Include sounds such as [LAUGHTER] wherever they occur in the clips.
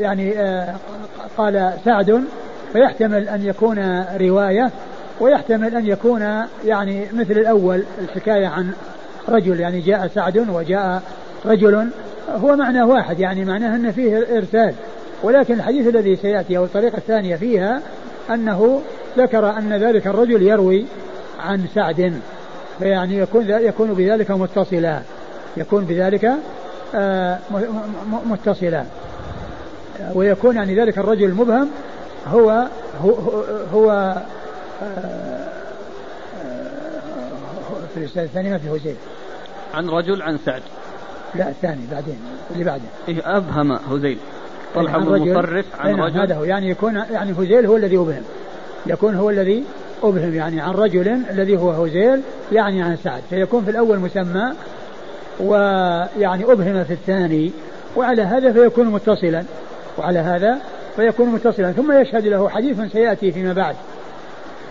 يعني آه، قال سعد فيحتمل أن يكون رواية ويحتمل أن يكون يعني مثل الأول الحكاية عن رجل يعني جاء سعد وجاء رجل. هو معنى واحد يعني معناه أن فيه إرسال. ولكن الحديث الذي سيأتي أو الطريقة الثانية فيها أنه ذكر أن ذلك الرجل يروي عن سعد. فيعني يكون يكون بذلك متصلا. يكون بذلك آه، متصلا. ويكون يعني ذلك الرجل المبهم هو هو هو آه، في الإسناد الثاني ما في هزيل عن رجل عن سعد. لا الثاني بعدين اللي بعده. إيه أبهم هزيل طلحة بن مصرف عن نعم، رجل. هذا هو. يعني يكون يعني هزيل هو الذي أبهم. يكون هو الذي أبهم يعني عن رجل الذي هو هزيل يعني عن سعد. فيكون في الأول مسمى ويعني أبهم في الثاني وعلى هذا فيكون متصلا. وعلى هذا فيكون متصلا. ثم يشهد له حديث سيأتي فيما بعد.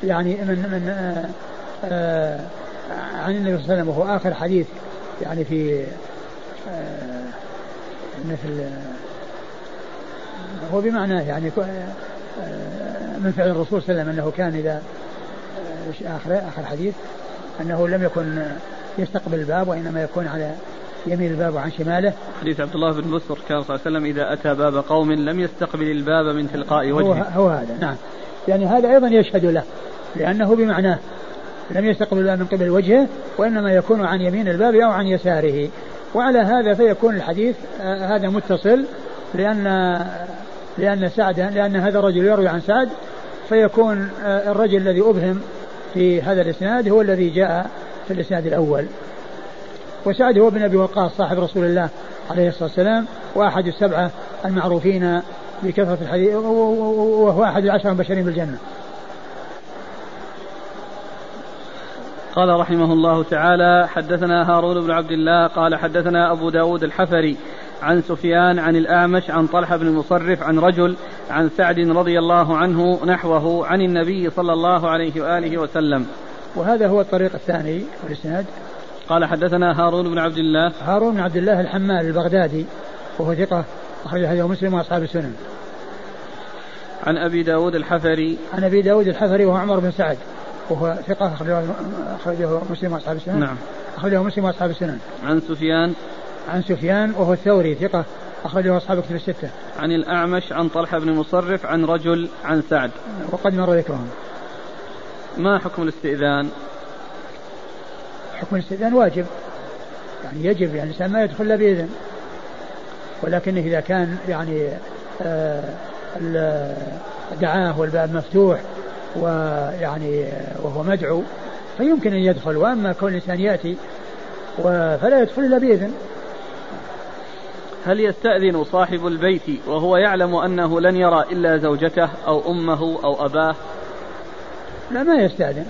يعني من من آآ آه، آآ آه، عن النبي صلى الله عليه وسلم وهو آخر حديث يعني في آه، مثل هو بمعناه يعني من فعل الرسول صلى الله عليه وسلم أنه كان إذا اخر آخر حديث أنه لم يكن يستقبل الباب وإنما يكون على يمين الباب وعن شماله. حديث عبد الله بن بسر كان صلى الله عليه وسلم إذا أتى باب قوم لم يستقبل الباب من تلقاء وجهه. هو, هو هذا. نعم. يعني هذا أيضا يشهد له لأنه بمعناه لم يستقبل الباب من قبل وجهه وإنما يكون عن يمين الباب أو عن يساره. وعلى هذا فيكون الحديث آه، هذا متصل لأن لأن سعد لأن هذا الرجل يروي عن سعد فيكون آه، الرجل الذي أبهم في هذا الإسناد هو الذي جاء في الإسناد الأول. وسعد هو بن أبي وقاص صاحب رسول الله عليه الصلاة والسلام وأحد السبعة المعروفين بكثرة الحديث وهو أحد العشر المبشرين بالجنة. قال رحمه الله تعالى حدثنا هارون بن عبد الله قال حدثنا أبو داود الحفري عن سفيان عن الأعمش عن طلحة بن المصرف عن رجل عن سعد رضي الله عنه نحوه عن النبي صلى الله عليه وآله وسلم وهذا هو الطريق الثاني والإسناد قال حدثنا هارون بن عبد الله. هارون بن عبد الله الحمال البغدادي وهو ثقة أخرج حديث مسلم وأصحاب السنن. عن أبي داود الحفري. عن أبي داود الحفري وهو عمر بن سعد وهو ثقة أخرجه مسلم وأصحاب السنن. نعم. أخرجه مسلم وأصحاب السنن. عن سفيان. عن سفيان وهو الثوري ثقة أخرجه أصحاب كتب الستة. عن الأعمش عن طلحة بن مصرف عن رجل عن سعد. وقد مر ذكرهم. ما حكم الاستئذان؟ حكم الاستئذان واجب. يعني يجب يعني الإنسان ما يدخل إلا بإذن. ولكن إذا كان يعني آه دعاه والباب مفتوح ويعني وهو مدعو فيمكن أن يدخل. وأما كون الإنسان يأتي فلا يدخل إلا بإذن. هل يستأذن صاحب البيت وهو يعلم أنه لن يرى إلا زوجته أو أمه أو أباه؟ لا ما يستأذن.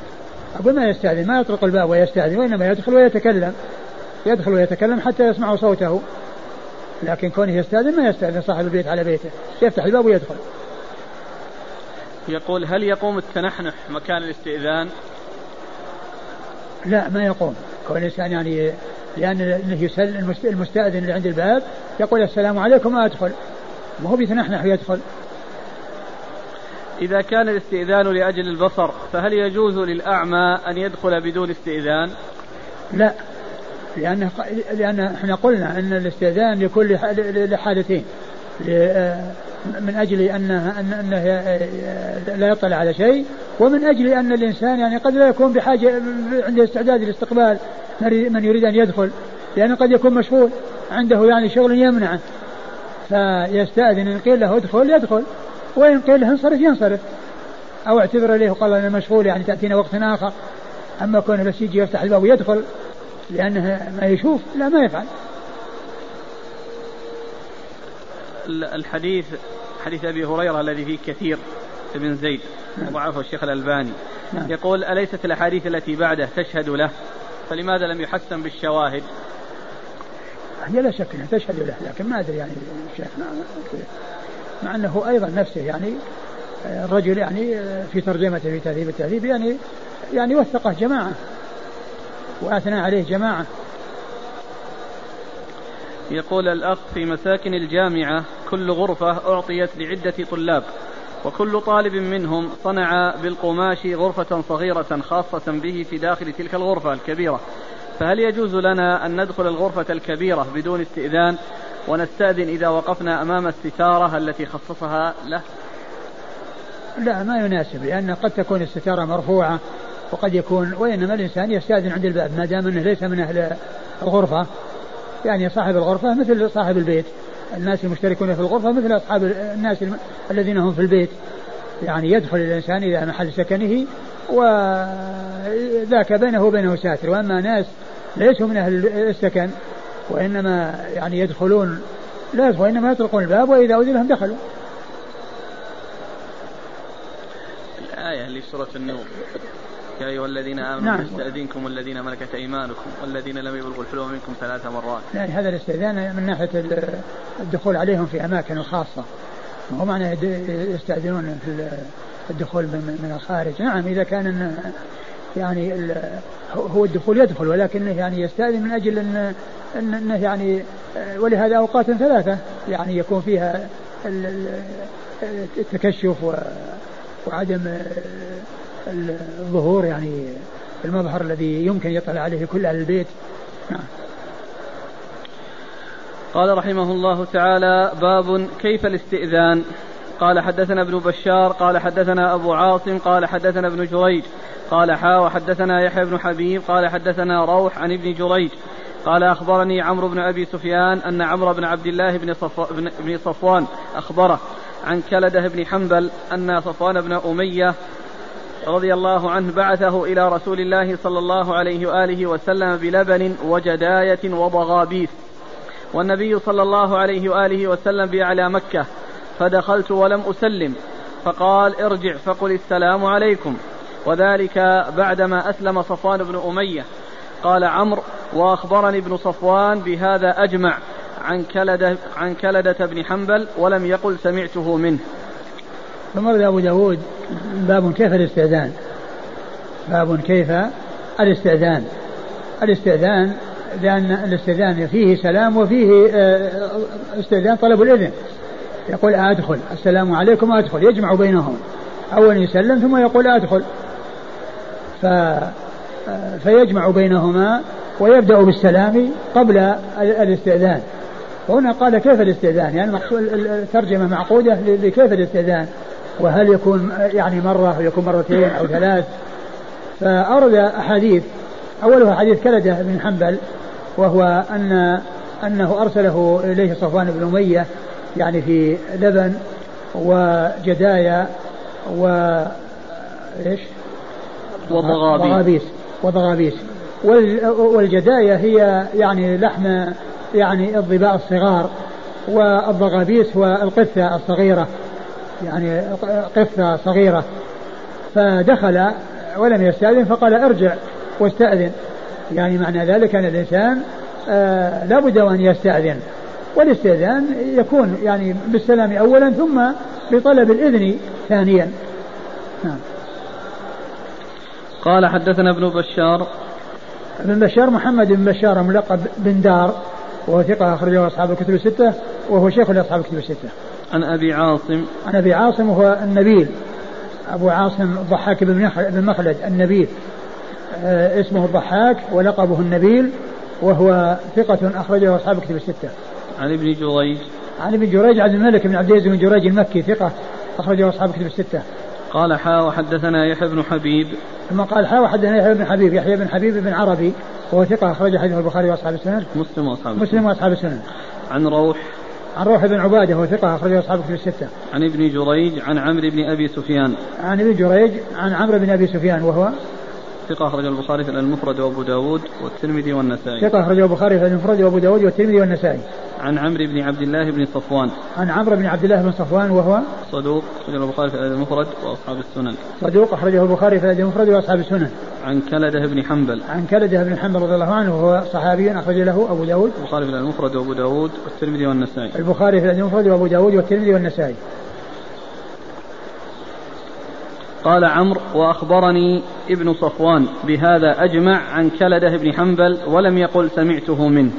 أقول ما يستأذن ما يطرق الباب ويستأذن وإنما يدخل ويتكلم. يدخل ويتكلم حتى يسمع صوته. لكن كونه يستأذن ما يستأذن صاحب البيت على بيته. يفتح الباب ويدخل. يقول هل يقوم التنحنح مكان الاستئذان؟ لا ما يقوم. كون الإنسان يعني لأن يسل المستأذن اللي عند الباب يقول السلام عليكم أدخل ما هو بيتنحنح ويدخل. إذا كان الاستئذان لأجل البصر فهل يجوز للأعمى أن يدخل بدون استئذان؟ لا لأن لأن إحنا قلنا أن الاستئذان يكون لحالتين من أجل أنه, أنه لا يطلع على شيء ومن أجل أن الإنسان يعني قد لا يكون بحاجة عنده استعداد لاستقبال من يريد أن يدخل لأنه قد يكون مشغول عنده يعني شغل يمنعه فيستأذن إن قيل له ادخل يدخل وإن قيل له انصرف ينصرف. أو اعتذر إليه وقال أنا مشغول يعني تأتينا وقت آخر. أما كونه بس يجي يفتح الباب ويدخل لأنه ما يشوف لا ما يفعل. الحديث حديث أبي هريرة الذي فيه كثير بن زيد وضعفه الشيخ الألباني. نعم. يقول أليست الأحاديث التي بعده تشهد له؟ فلماذا لم يحسن بالشواهد؟ هي لا شك إنها تشهد له لكن ما أدري يعني الشيخ مع أنه أيضا نفسه يعني الرجل يعني في ترجمته في تهذيب التهذيب يعني يعني وثقه جماعة وأثنى عليه جماعة. يقول الأخ في مساكن الجامعة كل غرفة أعطيت لعدة طلاب وكل طالب منهم صنع بالقماش غرفة صغيرة خاصة به في داخل تلك الغرفة الكبيرة. فهل يجوز لنا أن ندخل الغرفة الكبيرة بدون استئذان؟ ونستأذن إذا وقفنا أمام الستارة التي خصصها له. لا ما يناسب لأن قد تكون الستارة مرفوعة وقد يكون وإنما الإنسان يستأذن عند الباب ما دام أنه ليس من أهل الغرفة. يعني صاحب الغرفة مثل صاحب البيت. الناس المشتركون في الغرفة مثل أصحاب الناس الذين هم في البيت. يعني يدخل الإنسان إلى محل سكنه وذاك بينه وبينه ساتر. وأما ناس ليسوا من أهل السكن وإنما يعني يدخلون لا وإنما يطرقون الباب وإذا أذن لهم دخلوا. الآية اللي سورة النور. يا أيها الذين آمنوا نعم. يستأذنكم الذين ملكت أيمانكم والذين لم يبلغوا الحلم منكم ثلاث مرات. يعني هذا الاستئذان من ناحية الدخول عليهم في أماكن خاصة. هو معنى يستأذنون في الدخول من الخارج. نعم إذا كان يعني هو الدخول يدخل ولكنه يعني يستأذن من أجل أن أنه يعني ولهذا أوقات ثلاثة يعني يكون فيها التكشف وعدم الظهور يعني المظهر الذي يمكن يطلع عليه كل أهل البيت. نعم. قال رحمه الله تعالى باب كيف الاستئذان. قال حدثنا ابن بشار قال حدثنا أبو عاصم قال حدثنا ابن جريج. قال حا وحدثنا يحيى بن حبيب قال حدثنا روح عن ابن جريج قال أخبرني عمرو بن أبي سفيان أن عمرو بن عبد الله بن, صف... بن صفوان أخبره عن كلدة بن حنبل أن صفوان بن أمية رضي الله عنه بعثه إلى رسول الله صلى الله عليه وآله وسلم بلبن وجداية وضغابيس والنبي صلى الله عليه وآله وسلم بأعلى مكة فدخلت ولم أسلم فقال ارجع فقل السلام عليكم. وذلك بعدما أسلم صفوان بن أمية. قال عمرو وأخبرني ابن صفوان بهذا أجمع عن كلدة, عن كلدة بن حنبل ولم يقل سمعته منه. ثم أبو داود باب كيف الاستئذان؟ باب كيف الاستئذان؟ الاستئذان لأن الاستئذان فيه سلام وفيه آه، استئذان طلب الإذن. يقول أدخل. السلام عليكم أدخل. يجمع بينهم. أولا يسلم ثم يقول أدخل. ف فيجمع بينهما ويبدأ بالسلام قبل الاستئذان. وهنا قال كيف الاستئذان؟ يعني الترجمة معقودة لكيف الاستئذان؟ وهل يكون يعني مرة ويكون مرتين أو ثلاث؟ فأورد أحاديث. أولها حديث كلدة بن حنبل وهو أن أنه أرسله إليه صفوان بن أمية يعني في لبن وجدايا و إيش؟ وضغابيس. وضغابيس. والجدايا هي يعني لحم يعني الظباء الصغار والضغابيس هو القثة الصغيرة يعني قثة صغيرة. فدخل ولم يستأذن فقال ارجع واستأذن. يعني معنى ذلك أن الإنسان آه لابد أن يستأذن. والاستئذان يكون يعني بالسلام أولا ثم بطلب الإذن ثانيا. نعم. قال حدثنا ابن بشار ابن بشار محمد بن بشار ملقب بن دار وهو ثقة أخرجه أصحاب الكتب الستة وهو شيخ لأصحاب الكتب الستة. عن أبي عاصم عن أبي عاصم وهو النبيل أبو عاصم الضحاك بن مخلد النبيل آه اسمه الضحاك ولقبه النبيل وهو ثقة أخرجه أصحاب الكتب الستة. عن ابن جريج عن ابن جريج عبد الملك بن عبد العزيز بن جريج المكي ثقة أخرجه أصحاب الكتب الستة. قال حا وحدثنا يحيى بن حبيب. ثم قال حا وحدثنا يحيى بن حبيب يحيى بن حبيب بن عربي وهو ثقة أخرج حديث البخاري وأصحاب السنن. مسلم وأصحاب مسلم وأصحاب السنن. عن روح. عن روح بن عبادة وهو ثقة أخرجه أصحاب الكتب الستة. عن ابن جريج عن عمرو بن أبي سفيان. عن ابن جريج عن عمرو بن أبي سفيان وهو ثقة أخرج البخاري في المفرد وأبو داود والترمذي والنسائي. ثقة أخرج البخاري في المفرد وأبو داود والترمذي والنسائي. عن عمرو بن عبد الله بن صفوان. عن عمرو بن عبد الله بن صفوان وهو صدوق أخرجه البخاري في المفرد وأصحاب السنن. صدوق أخرجه البخاري في المفرد وأصحاب السنن. عن كلدة بن حنبل. عن كلدة بن حنبل رضي الله عنه وهو صحابي أخرج له أبو داود. البخاري في المفرد وأبو داود والترمذي والنسائي. البخاري في المفرد وأبو داود والترمذي والنسائي. قال عمرو وأخبرني ابن صفوان بهذا أجمع عن كلدة بن حنبل ولم يقل سمعته منه.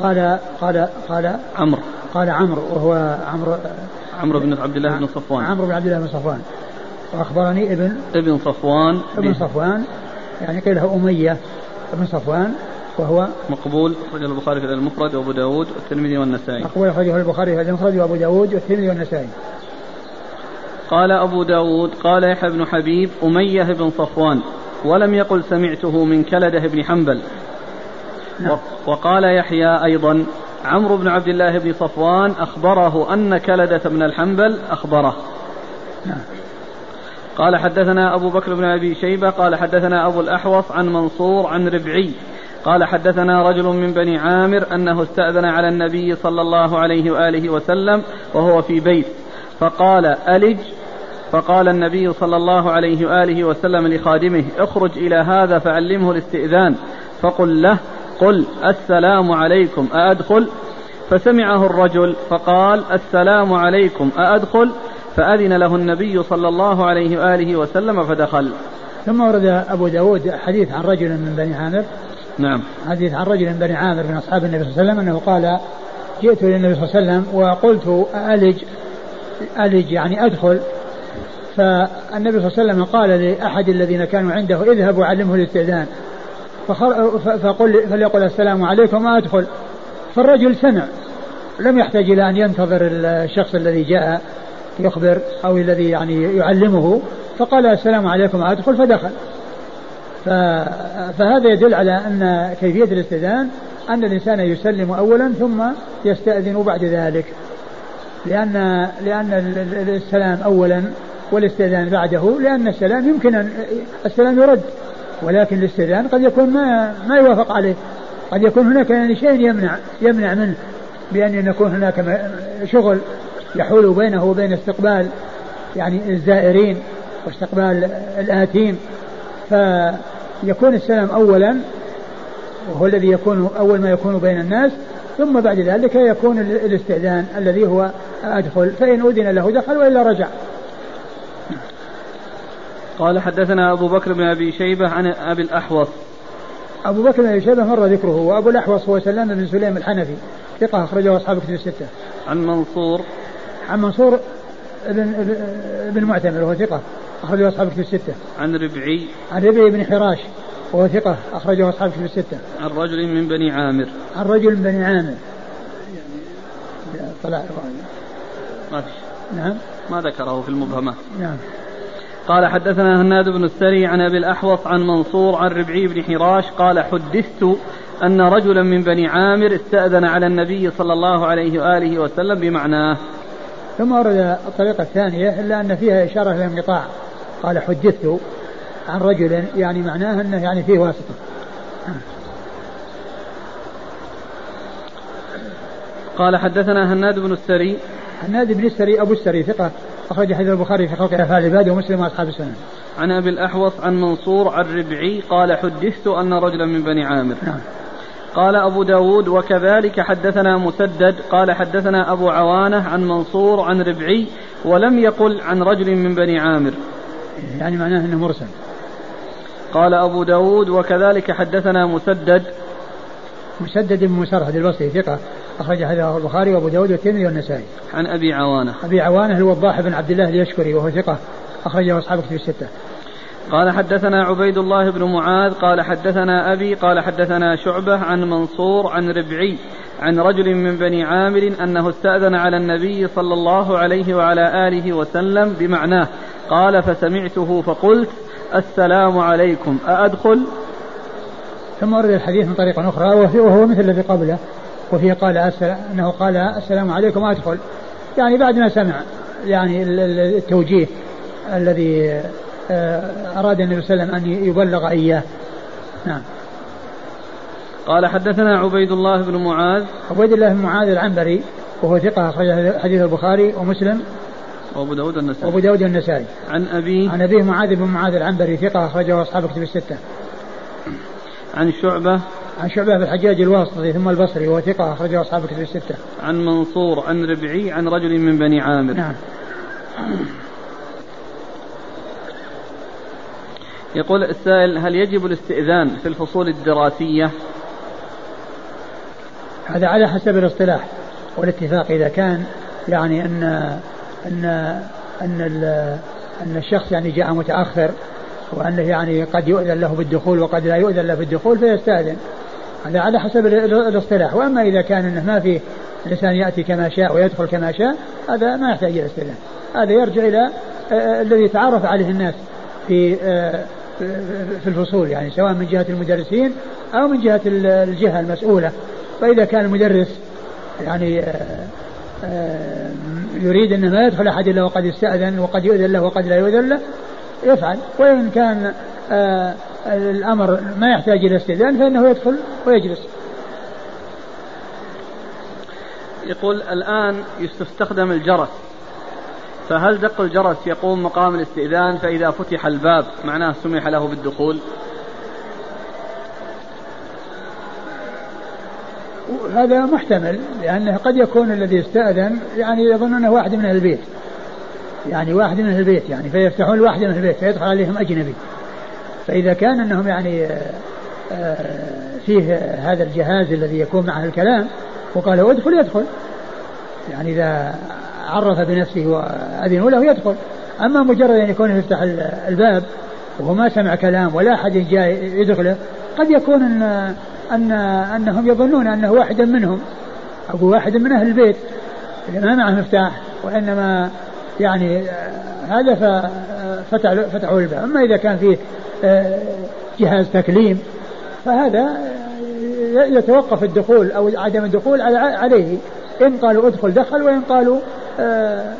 قال قال قال عمرو. قال عمرو وهو عمرو عمرو بن عبد الله بن صفوان. عمرو بن عبد الله بن صفوان. وأخبرني ابن ابن صفوان ابن صفوان يعني قيل له أمية ابن صفوان وهو مقبول أخرجه البخاري في المفرد وأبو داود والترمذي والنسائي. مقبول أخرجه البخاري في المفرد وأبو داود والترمذي والنسائي. قال أبو داود قال يحيى بن حبيب أمية بن صفوان ولم يقل سمعته من كلده بن حنبل نعم. وقال يحيى أيضا عمرو بن عبد الله بن صفوان أخبره أن كلدة بن الحنبل أخبره نعم. قال حدثنا أبو بكر بن أبي شيبة قال حدثنا أبو الأحوص عن منصور عن ربعي قال حدثنا رجل من بني عامر أنه استأذن على النبي صلى الله عليه وآله وسلم وهو في بيت فقال ألج فقال النبي صلى الله عليه وآله وسلم لخادمه اخرج إلى هذا فعلمه الاستئذان. فقل له قل السلام عليكم أأدخل؟ فسمعه الرجل فقال السلام عليكم أأدخل؟ فأذن له النبي صلى الله عليه وآله وسلم فدخل. ثم ورد أبو داود حديث عن رجل من بني عامر. نعم. حديث عن رجل من بني عامر من أصحاب النبي صلى الله عليه وسلم أنه قال جئت للنبي صلى الله عليه وسلم وقلت ألج ألج يعني أدخل؟ فالنبي صلى الله عليه وسلم قال لأحد الذين كانوا عنده اذهب وعلمه الاستئذان. فقل فليقل السلام عليكم وأدخل. فالرجل سمع. لم يحتاج إلى أن ينتظر الشخص الذي جاء يخبر أو الذي يعني يعلمه فقال السلام عليكم وأدخل. فدخل. فهذا يدل على أن كيفية الاستئذان أن الإنسان يسلم أولا ثم يستأذن بعد ذلك. لأن لأن السلام أولا والاستئذان بعده لأن السلام يمكن أن السلام يرد ولكن الاستئذان قد يكون ما ما يوافق عليه. قد يكون هناك يعني شيء يمنع يمنع منه بأن يكون هناك شغل يحول بينه وبين استقبال يعني الزائرين واستقبال الآتين. فيكون السلام أولا وهو الذي يكون أول ما يكون بين الناس ثم بعد ذلك يكون الاستئذان الذي هو أدخل. فإن أذن له دخل وإلا رجع. قال حدثنا أبو بكر بن أبي شيبة عن أبي الأحوص. أبو بكر بن أبي شيبة مر ذكره وأبو الأحوص هو سلام بن سليم الحنفي ثقة أخرجه أصحاب كتب الستة. عن منصور. عن منصور بن بن معتمر وهو ثقة أخرجه أصحاب كتب الستة. عن ربعي. عن ربعي بن حراش وهو ثقة أخرجه أصحاب كتب الستة. عن رجل من بني عامر. عن رجل من بني عامر. طلع. ما في نعم. ما ذكره في المبهمات. نعم. قال حدثنا هناد بن السري عن أبي الأحوص عن منصور عن ربعي بن حراش قال حدثت أن رجلا من بني عامر استأذن على النبي صلى الله عليه وآله وسلم بمعناه. ثم ورد الطريقة الثانية إلا أن فيها إشارة إلى الانقطاع قال حدثت عن رجل يعني معناه أنه يعني فيه واسطة. قال حدثنا هناد بن السري هناد بن السري أبو السري ثقة أخرج حديث البخاري في خلق أفعال العباد ومسلم وأصحاب السنن. عن أبي الأحوص عن منصور عن ربعي قال حدثت أن رجلا من بني عامر. نعم. قال أبو داود وكذلك حدثنا مسدد قال حدثنا أبو عوانة عن منصور عن ربعي ولم يقل عن رجل من بني عامر يعني معناه أنه مرسل قال أبو داود وكذلك حدثنا مسدد مسدد بن مسرهد البصري ثقة أخرج حديث البخاري وأبو داود والترمذي والنسائي. عن أبي عوانة. أبي عوانة الوضاح بن عبد الله اليشكري وهو ثقة أخرجه أصحاب كتب الستة. قال حدثنا عبيد الله بن معاذ قال حدثنا أبي قال حدثنا شعبة عن منصور عن ربعي عن رجل من بني عامر أنه استأذن على النبي صلى الله عليه وعلى آله وسلم بمعناه قال فسمعته فقلت السلام عليكم أأدخل ثم ورد الحديث من طريق أخرى وهو مثل الذي قبله وفيه قال أنه قال السلام عليكم أدخل يعني بعد ما سمع يعني التوجيه الذي آه، أراد النبي صلى الله عليه وسلم أن يبلغ إياه. نعم. قال حدثنا عبيد الله بن معاذ. عبيد الله بن معاذ العنبري وهو ثقة أخرج حديث البخاري ومسلم. وأبو داود النسائي وأبو داود النسائي عن أبيه. عن أبيه معاذ بن معاذ العنبري ثقة أخرجه أصحاب كتب الستة. عن شعبة. عن شعبة بن الحجاج الواسطي ثم البصري وهو ثقة أخرجه أصحاب الكتب الستة. عن منصور عن ربعي عن رجل من بني عامر. نعم. يقول السائل هل يجب الاستئذان في الفصول الدراسية؟ هذا على حسب الاصطلاح والاتفاق إذا كان يعني أن أن أن أن الشخص يعني جاء متأخر وأنه يعني قد يؤذن له بالدخول وقد لا يؤذن له بالدخول فيستأذن هذا على حسب الاصطلاح. وأما إذا كان أنه ما فيه الإنسان يأتي كما شاء ويدخل كما شاء هذا ما يحتاج إلى استئذان هذا يرجع إلى آه، آه، الذي تعرف عليه الناس في آه، في الفصول يعني سواء من جهة المدرسين أو من جهة الجهة المسؤولة. فإذا كان المدرس يعني يريد أنه ما يدخل أحد إلا وقد استأذن وقد يؤذن له وقد لا يؤذن له يفعل. وإن كان الأمر ما يحتاج إلى استئذان فإنه يدخل ويجلس. يقول الآن يستخدم الجرس. فهل دق الجرس يقوم مقام الاستئذان؟ فإذا فتح الباب معناه سمح له بالدخول. هذا محتمل لأنه قد يكون الذي استأذن يعني يظن أنه واحد من البيت. يعني واحد من البيت يعني فيفتحون واحد من البيت فيدخل عليهم أجنبي. فإذا كان أنهم يعني آه، آه، فيه هذا الجهاز الذي يكون معه الكلام وقال ادخل يدخل. يعني إذا عرف بنفسه وأذنوا له يدخل. أما مجرد أن يكون يفتح الباب وهو ما سمع كلام ولا أحد جاء يدخله قد يكون أن أن أنهم يظنون أنه واحدا منهم أو واحد من أهل البيت. اللي ما معه مفتاح وإنما يعني هذا فتحوا الباب. أما إذا كان فيه آه، جهاز تكليم فهذا يتوقف الدخول أو عدم الدخول عليه. إن قالوا ادخل دخل وإن قالوا آه،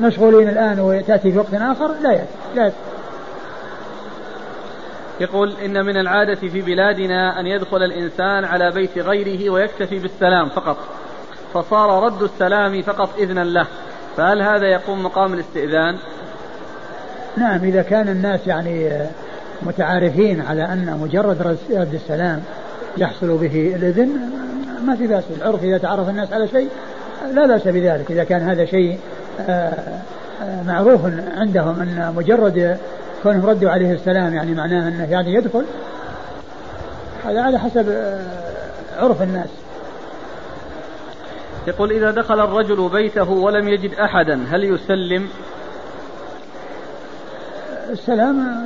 مشغولين الآن وتأتي في وقت آخر لا يأتي لا يأتي. يقول إن من العادة في بلادنا أن يدخل الإنسان على بيت غيره ويكتفي بالسلام فقط. فصار رد السلام فقط إذنا له. فهل هذا يقوم مقام الاستئذان؟ نعم إذا كان الناس يعني متعارفين على أن مجرد رد السلام يحصل به الإذن ما في بأس. العرف إذا تعرف الناس على شيء لا بأس بذلك. إذا كان هذا شيء آه، آه، معروف عندهم أن مجرد كونهم ردوا عليه السلام يعني معناه أنه يعني يدخل هذا على حسب آه، عرف الناس. يقول إذا دخل الرجل بيته ولم يجد أحدا هل يسلم؟ السلام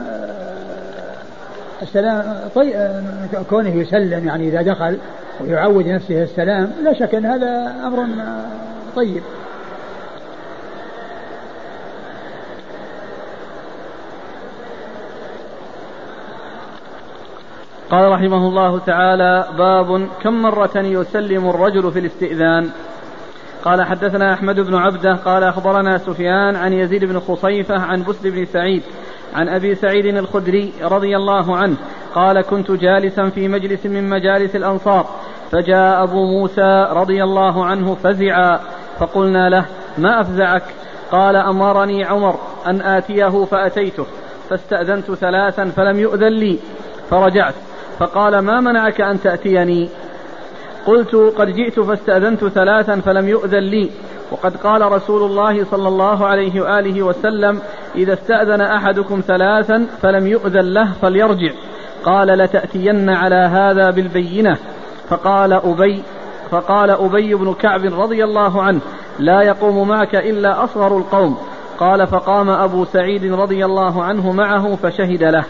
السلام طيب كونه يسلم يعني إذا دخل ويعود نفسه السلام لا شك أن هذا أمر طيب. قال رحمه الله تعالى باب كم مرة يسلم الرجل في الاستئذان؟ قال حدثنا أحمد بن عبدة قال أخبرنا سفيان عن يزيد بن خصيفة عن بسر بن سعيد عن أبي سعيد الخدري رضي الله عنه قال كنت جالسا في مجلس من مجالس الأنصار فجاء أبو موسى رضي الله عنه فزعا فقلنا له ما أفزعك؟ قال أمرني عمر أن آتيه فأتيته فاستأذنت ثلاثا فلم يؤذن لي فرجعت فقال ما منعك أن تأتيني؟ قلت قد جئت فاستأذنت ثلاثا فلم يؤذن لي وقد قال رسول الله صلى الله عليه وآله وسلم إذا استأذن أحدكم ثلاثا فلم يؤذن له فليرجع. قال لتأتين على هذا بالبينة. فقال أبي فقال أبي بن كعب رضي الله عنه لا يقوم معك إلا أصغر القوم. قال فقام أبو سعيد رضي الله عنه معه فشهد له.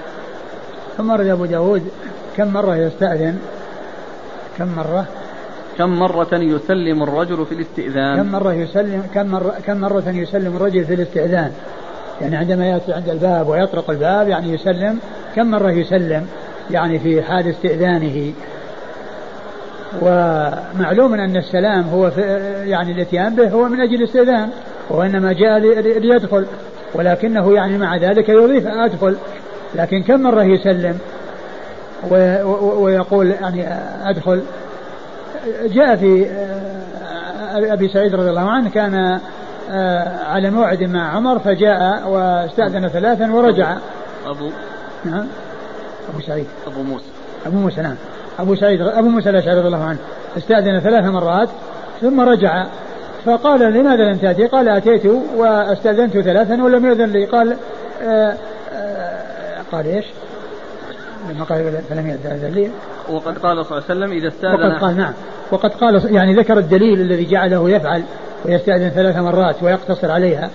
ثم أبو داود كم مرة يستأذن؟ كم مرة؟ كم مرة يسلم الرجل في الاستئذان؟ كم مرة يسلم كم مرة كم مرة يسلم الرجل في الاستئذان؟ يعني عندما يأتي عند الباب ويطرق الباب يعني يسلم. كم مرة يسلم؟ يعني في حال استئذانه. ومعلوم أن السلام هو في يعني الإتيان به هو من أجل الاستئذان وإنما جاء ليدخل. ولكنه يعني مع ذلك يضيف أدخل. لكن كم مرة يسلم؟ ويقول يعني أدخل. جاء في أبي سعيد رضي الله عنه كان آه، على موعد مع عمر فجاء واستأذن ثلاثا ورجع. أبو نعم. أبو سعيد. أبو موسى. أبو موسى نعم. أبو سعيد أبو موسى الأشعري رضي الله عنه. استأذن ثلاث مرات ثم رجع. فقال لماذا لم تأتي؟ قال أتيت وأستأذنت ثلاثا ولم يؤذن لي. قال آآ آه، آآ آه، قال إيش؟ لما قال فلم يدع دليل. وقد قال صلى الله عليه وسلم إذا استأذن وقد قال نعم. وقد قال يعني ذكر الدليل الذي جعله يفعل ويستأذن ثلاث مرات ويقتصر عليها.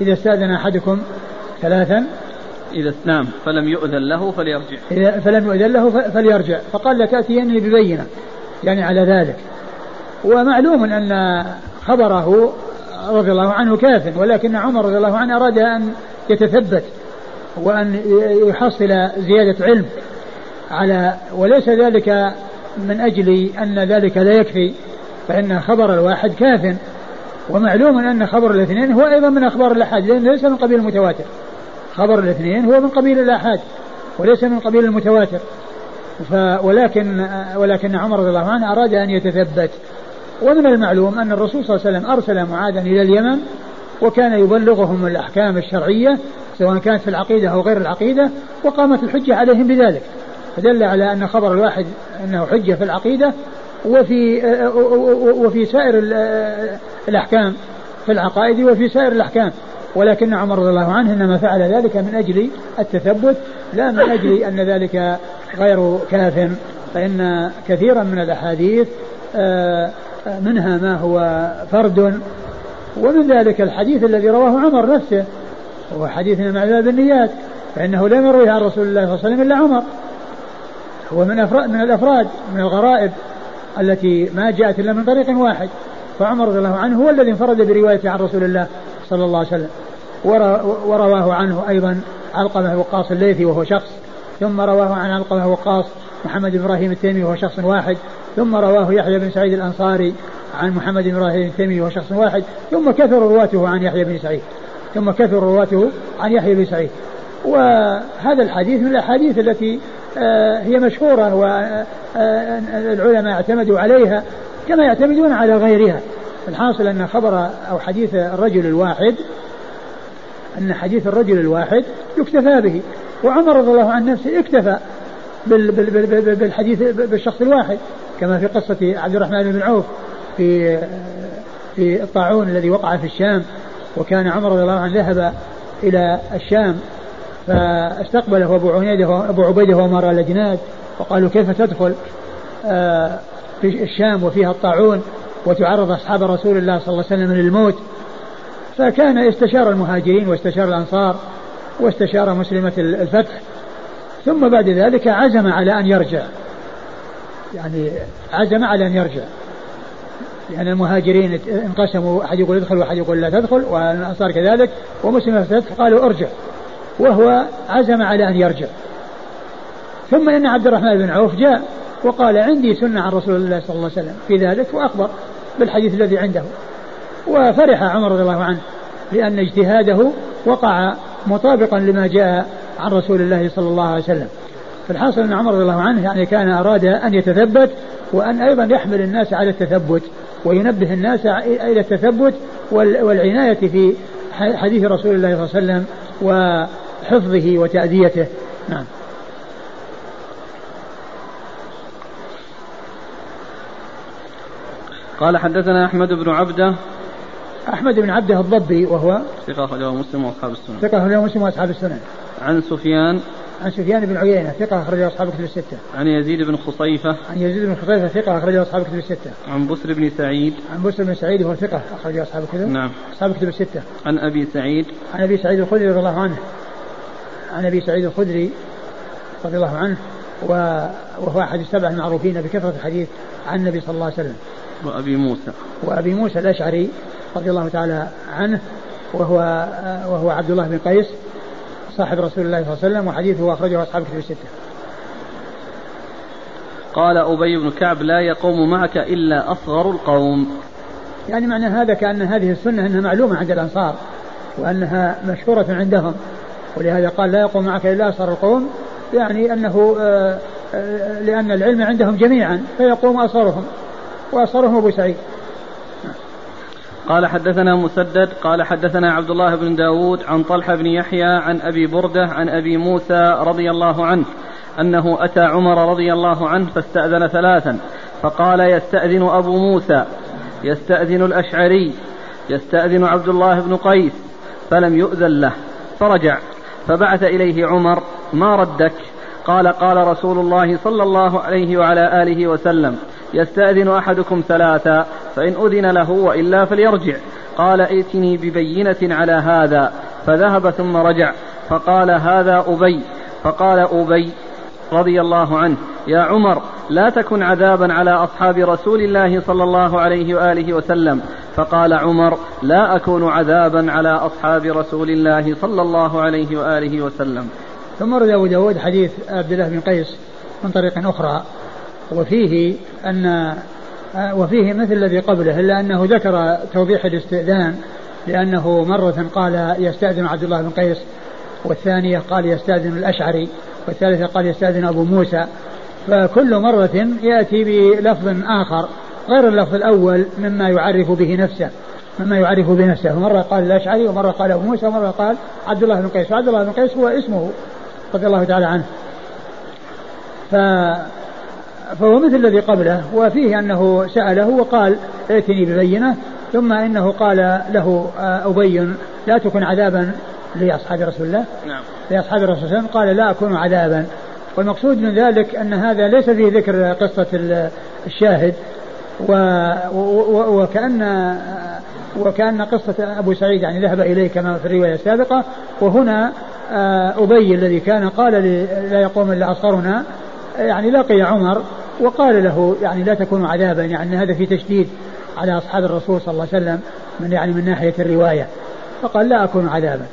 إذا استأذن أحدكم ثلاثا إذا نعم فلم يؤذن له فليرجع. إذا فلم يؤذن له فليرجع. فقال لتأتيني ببينة. يعني على ذلك. ومعلوم أن خبره رضي الله عنه كاف ولكن عمر رضي الله عنه أراد أن يتثبت وأن يحصل زيادة علم. على وليس ذلك من أجل أن ذلك لا يكفي فإن خبر الواحد كاف. ومعلوم أن خبر الاثنين هو أيضا من أخبار الأحاد لأنه ليس من قبيل المتواتر. خبر الاثنين هو من قبيل الآحاد وليس من قبيل المتواتر. ف ولكن ولكن عمر رضي الله عنه أراد أن يتثبت. ومن المعلوم أن الرسول صلى الله عليه وسلم أرسل معاذا إلى اليمن وكان يبلغهم الأحكام الشرعية سواء كانت في العقيدة أو غير العقيدة وقامت الحجة عليهم بذلك. فدل على أن خبر الواحد أنه حجة في العقيدة وفي وفي سائر الأحكام في العقائد وفي سائر الأحكام. ولكن عمر رضي الله عنه إنما فعل ذلك من أجل التثبت لا من أجل أن ذلك غير كاف. فإن كثيرا من الأحاديث آه، منها ما هو فرد. ومن ذلك الحديث الذي رواه عمر نفسه هو حديث مع بالنيات فإنه لم يرويه عن رسول الله صلى الله عليه وسلم إلا عمر. هو من افراد من الأفراد من الغرائب التي ما جاءت إلا من طريق واحد. فعمر رضي الله عنه هو الذي انفرد بروايته عن رسول الله صلى الله عليه وسلم. ورواه عنه أيضا علقمة وقاص الليثي وهو شخص. ثم رواه عن علقمة وقاص محمد بن إبراهيم التيمي وهو شخص واحد. ثم رواه يحيى بن سعيد الأنصاري عن محمد بن إبراهيم التيمي وهو شخص واحد. ثم كثر رواته عن يحيى بن سعيد. ثم كثر رواته عن يحيى بن سعيد. وهذا الحديث من الأحاديث التي هي مشهورة والعلماء اعتمدوا عليها كما يعتمدون على غيرها. الحاصل أن خبر أو حديث الرجل الواحد أن حديث الرجل الواحد يكتفى به وعمر رضي الله عن نفسه اكتفى بالحديث بالشخص الواحد كما في قصة عبد الرحمن بن عوف في في الطاعون الذي وقع في الشام وكان عمر رضي الله عنه ذهب إلى الشام فاستقبله أبو عبيدة أبو عبيدة وأمر الأجناد وقالوا كيف تدخل آه، في الشام وفيها الطاعون وتعرض أصحاب رسول الله صلى الله عليه وسلم للموت. فكان استشار المهاجرين واستشار الأنصار واستشار مسلمة الفتح. ثم بعد ذلك عزم على أن يرجع. يعني عزم على أن يرجع. لأن المهاجرين انقسموا أحد يقول ادخل وأحد يقول لا تدخل والأنصار كذلك ومسلمة الفتح قالوا ارجع. وهو عزم على أن يرجع. ثم إن عبد الرحمن بن عوف جاء وقال عندي سنة عن رسول الله صلى الله عليه وسلم في ذلك وأخبر بالحديث الذي عنده. وفرح عمر رضي الله عنه لأن اجتهاده وقع مطابقا لما جاء عن رسول الله صلى الله عليه وسلم. فالحاصل أن عمر رضي الله عنه يعني كان أراد أن يتثبت وأن أيضا يحمل الناس على التثبت وينبه الناس إلى التثبت والعناية في حديث رسول الله صلى الله عليه وسلم وحفظه وتأديته نعم قال حدثنا أحمد بن عبدة أحمد بن عبدة الضبي وهو ثقة أخرجه مسلم وأصحاب السنن ثقة أخرجه مسلم وأصحاب السنن عن سفيان عن سفيان بن عيينة ثقة أخرجه أصحاب الكتب الستة. عن يزيد بن خصيفة. عن يزيد بن خصيفة ثقة أخرجه أصحاب الكتب الستة. عن بسر بن سعيد. عن بسر بن سعيد وهو ثقة أخرجه أصحاب الكتب. نعم. أصحاب الكتب الستة. عن أبي سعيد. عن أبي سعيد الخدري رضي الله عنه. عن أبي سعيد الخدري رضي الله عنه وهو أحد السبع المعروفين بكثرة الحديث عن النبي صلى الله عليه وسلم. وأبي موسى. وأبي موسى الأشعري رضي الله تعالى عنه وهو وهو عبد الله بن قيس صاحب رسول الله صلى الله عليه وسلم وحديثه أخرجه أصحاب كتب الستة. قال أبي بن كعب لا يقوم معك إلا أصغر القوم يعني معنى هذا كأن هذه السنة أنها معلومة عند الأنصار وأنها مشهورة عندهم ولهذا قال لا يقوم معك إلا أصغر القوم يعني أنه آه، آه، لأن العلم عندهم جميعا فيقوم أصغرهم وأصغرهم أبو سعيد. قال حدثنا مسدد قال حدثنا عبد الله بن داود عن طلحة بن يحيى عن أبي بردة عن أبي موسى رضي الله عنه أنه أتى عمر رضي الله عنه فاستأذن ثلاثا فقال يستأذن أبو موسى يستأذن الأشعري يستأذن عبد الله بن قيس فلم يؤذن له فرجع. فبعث إليه عمر ما ردك؟ قال قال رسول الله صلى الله عليه وعلى آله وسلم يستأذن أحدكم ثلاثا فإن أذن له وإلا فليرجع. قال ائتني ببينة على هذا. فذهب ثم رجع فقال هذا أبي. فقال أبي. رضي الله عنه يا عمر لا تكن عذابا على أصحاب رسول الله صلى الله عليه وآله وسلم. فقال عمر لا أكون عذابا على أصحاب رسول الله صلى الله عليه وآله وسلم. ثم رد أبو داود حديث عبد الله بن قيس من طريق أخرى وفيه أن وفيه مثل الذي قبله إلا أنه ذكر توضيح الاستئذان لأنه مرة قال يستأذن عبد الله بن قيس والثانية قال يستأذن الأشعري. والثالثة قال يستأذن أبو موسى. فكل مرة يأتي بلفظ آخر غير اللفظ الأول مما يعرف به نفسه مما يعرف بنفسه مرة قال الأشعري ومرة قال أبو موسى ومرة قال عبد الله بن قيس. وعبد الله بن قيس هو اسمه رضي الله تعالى عنه. ف فهو مثل الذي قبله وفيه أنه سأله وقال ائتني ببينة ثم إنه قال له أبي لا تكن عذابا لأصحاب رسول الله؟ نعم. لأصحاب الرسول صلى الله عليه وسلم قال لا أكون عذابا. والمقصود من ذلك أن هذا ليس فيه ذكر قصة الشاهد. و وكأن وكأن قصة أبو سعيد يعني ذهب إليه كما في الرواية السابقة. وهنا آه، أبي الذي كان قال لا يقوم إلا أصغرنا يعني لقي عمر وقال له يعني لا تكونوا عذابا يعني هذا في تشديد على أصحاب الرسول صلى الله عليه وسلم من يعني من ناحية الرواية. فقال لا أكون عذابا.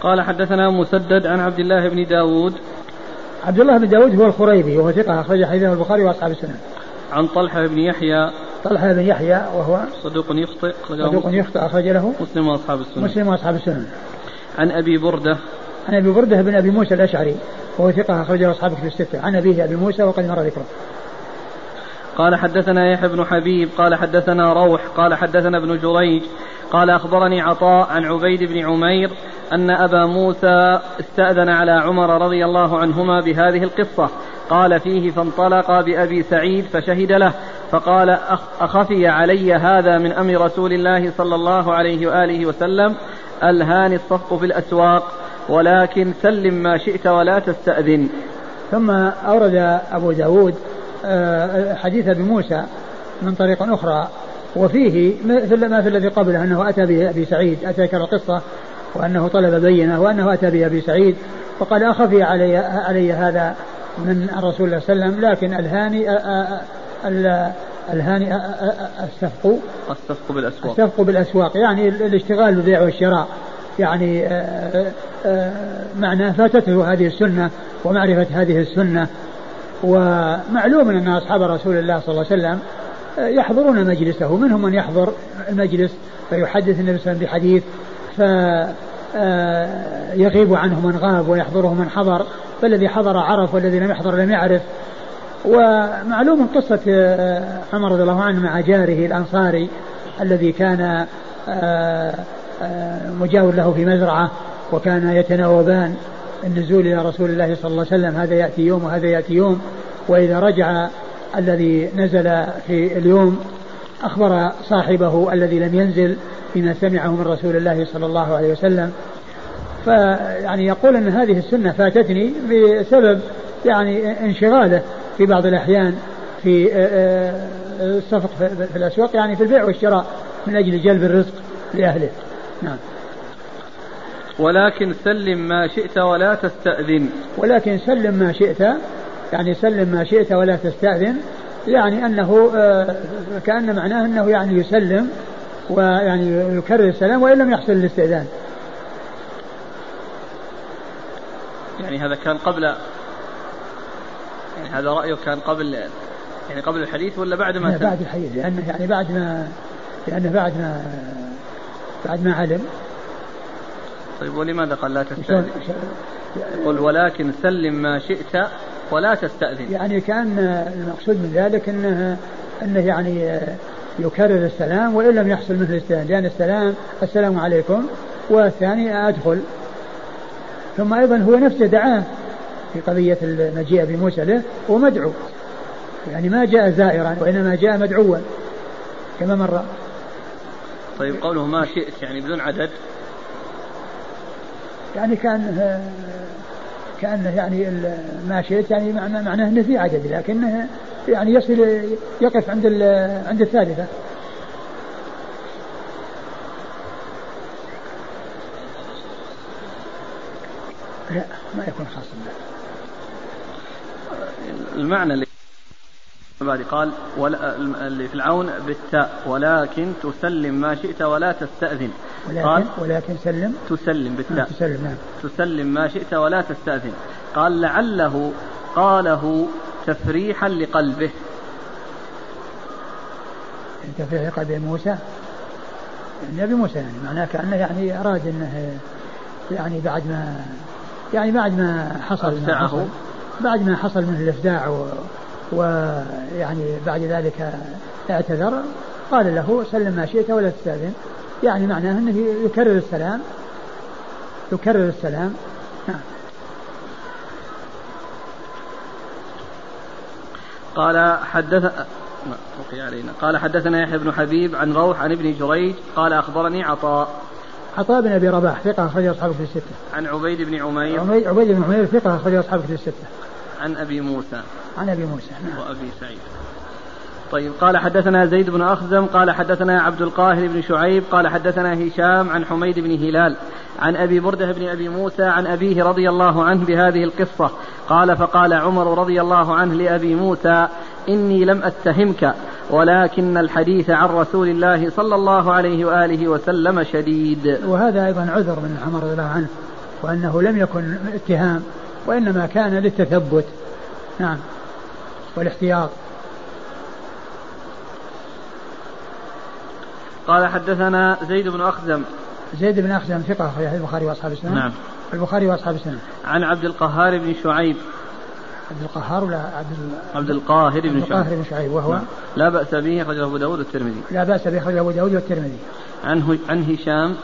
قال حدثنا مسدد عن عبد الله بن داود. عبد الله بن داود هو الخريبي وهو ثقة أخرج حديثه البخاري وأصحاب السنن عن طلحة بن يحيى. طلحة بن يحيى وهو صدوق يخطئ صدوق يخطئ أخرج له مسلم وأصحاب السنن مسلم وأصحاب السنن عن أبي بردة. عن أبي بردة بن أبي موسى الأشعري وهو ثقة أخرجه أصحاب في الستة. عن أبيه أبي موسى وقد مر ذكره. قال حدثنا يحيى بن حبيب قال حدثنا روح قال حدثنا ابن جريج. قال أخبرني عطاء عن عبيد بن عمير أن أبا موسى استأذن على عمر رضي الله عنهما بهذه القصة. قال فيه فانطلق بأبي سعيد فشهد له فقال أخفي علي هذا من أمر رسول الله صلى الله عليه وآله وسلم ألهاني الصفق في الأسواق ولكن سلم ما شئت ولا تستأذن. ثم أورد أبو داود آه، حديث أبي موسى من طريق أخرى وفيه مثل ما في الذي قبله أنه أتى بأبي سعيد أتى القصة وأنه طلب بينة وأنه أتى بأبي سعيد وقال أخفي علي, علي هذا من الرسول صلى الله عليه وسلم لكن الهاني الهاني السفق السفق بالأسواق. السفق بالأسواق يعني الاشتغال بالبيع والشراء يعني معناه فاتته هذه السنة ومعرفة هذه السنة ومعلوم أن أصحاب رسول الله صلى الله عليه وسلم يحضرون مجلسه منهم من يحضر المجلس فيحدث النبي صلى الله عليه وسلم بحديث فيغيب عنه من غاب ويحضره من حضر فالذي حضر عرف والذي لم يحضر لم يعرف. ومعلوم قصة عمر رضي الله عنه مع جاره الأنصاري الذي كان مجاور له في مزرعة وكان يتناوبان النزول إلى رسول الله صلى الله عليه وسلم هذا يأتي يوم وهذا يأتي يوم وإذا رجع الذي نزل في اليوم أخبر صاحبه الذي لم ينزل بما سمعه من رسول الله صلى الله عليه وسلم. فيعني يقول أن هذه السنة فاتتني بسبب يعني انشغاله في بعض الأحيان في آه، آه، الصفق في الأسواق يعني في البيع والشراء من أجل جلب الرزق لأهله. نعم. ولكن سلم ما شئت ولا تستأذن. ولكن سلم ما شئت يعني سلم ما شئت ولا تستأذن يعني أنه آه، كأن معناه أنه يعني يسلم ويعني يكرر السلام وإن لم يحصل الاستئذان. يعني هذا كان قبل يعني هذا رأيه كان قبل يعني قبل الحديث ولا بعد ما بعد الحديث لأنه يعني بعد ما لأنه بعد ما بعد ما علم. طيب ولماذا قال لا تستأذن؟ قل ولكن سلم ما شئت ولا تستأذن. يعني كان المقصود من ذلك انه إنه يعني يكرر السلام وإن لم يحصل مثل الاستئذان لأن السلام السلام عليكم والثاني أدخل. ثم أيضا هو نفسه دعاه في قضية المجيء بموسى له ومدعو يعني ما جاء زائرا وإنما جاء مدعوا كما مر. طيب قوله ما شئت يعني بدون عدد. يعني كان كأنه يعني ما شئت يعني معناه أنه في عدد لكنه يعني يصل يقف عند عند الثالثة. لا ما يكون خاص بالله. المعنى اللي بعد قال ولا اللي في العون بالتاء ولكن تسلم ما شئت ولا تستأذن. ولكن قال ولكن سلم. تسلم بالتاء. نعم، تسلم نعم. تسلم ما شئت ولا تستأذن. قال لعله قاله تفريحا لقلبه. تفريح لقلب موسى؟ النبي موسى يعني معناه كأنه يعني أراد أنه يعني بعد ما يعني بعد ما حصل ما حصل. بعد ما حصل منه الإفداع ويعني بعد ذلك اعتذر قال له سلم ما شئت ولا تستأذن. يعني معناه أنه يكرر السلام. يكرر السلام. نعم. قال حدث علينا. قال حدثنا يحيى بن حبيب عن روح عن ابن جريج قال أخبرني عطاء. عطاء بن أبي رباح ثقة أخرج أصحابه في الستة. عن عبيد بن عمير. عبيد بن عمير ثقة أخرج أصحابه في الستة. عن أبي موسى. عن أبي موسى. نعم. وأبي سعيد. طيب قال حدثنا زيد بن أخزم قال حدثنا عبد القاهر بن شعيب قال حدثنا هشام عن حميد بن هلال عن أبي بردة بن أبي موسى عن أبيه رضي الله عنه بهذه القصة. قال فقال عمر رضي الله عنه لأبي موسى إني لم أتهمك ولكن الحديث عن رسول الله صلى الله عليه وآله وسلم شديد. وهذا أيضا عذر من عمر رضي الله عنه وأنه لم يكن اتهام وإنما كان للتثبت. نعم. والاحتياط. قال حدثنا زيد بن أخزم. زيد بن أخزم ثقة في البخاري وأصحاب السنة نعم. البخاري وأصحاب السنة عن عبد القهار بن شعيب. عبد القهار ولا عبد عبد القاهر بن شعيب القاهر بن شعيب وهو؟ نعم. لا بأس به أخرجه أبو داود والترمذي. لا بأس به أخرجه أبو داود والترمذي. عنه عن هشام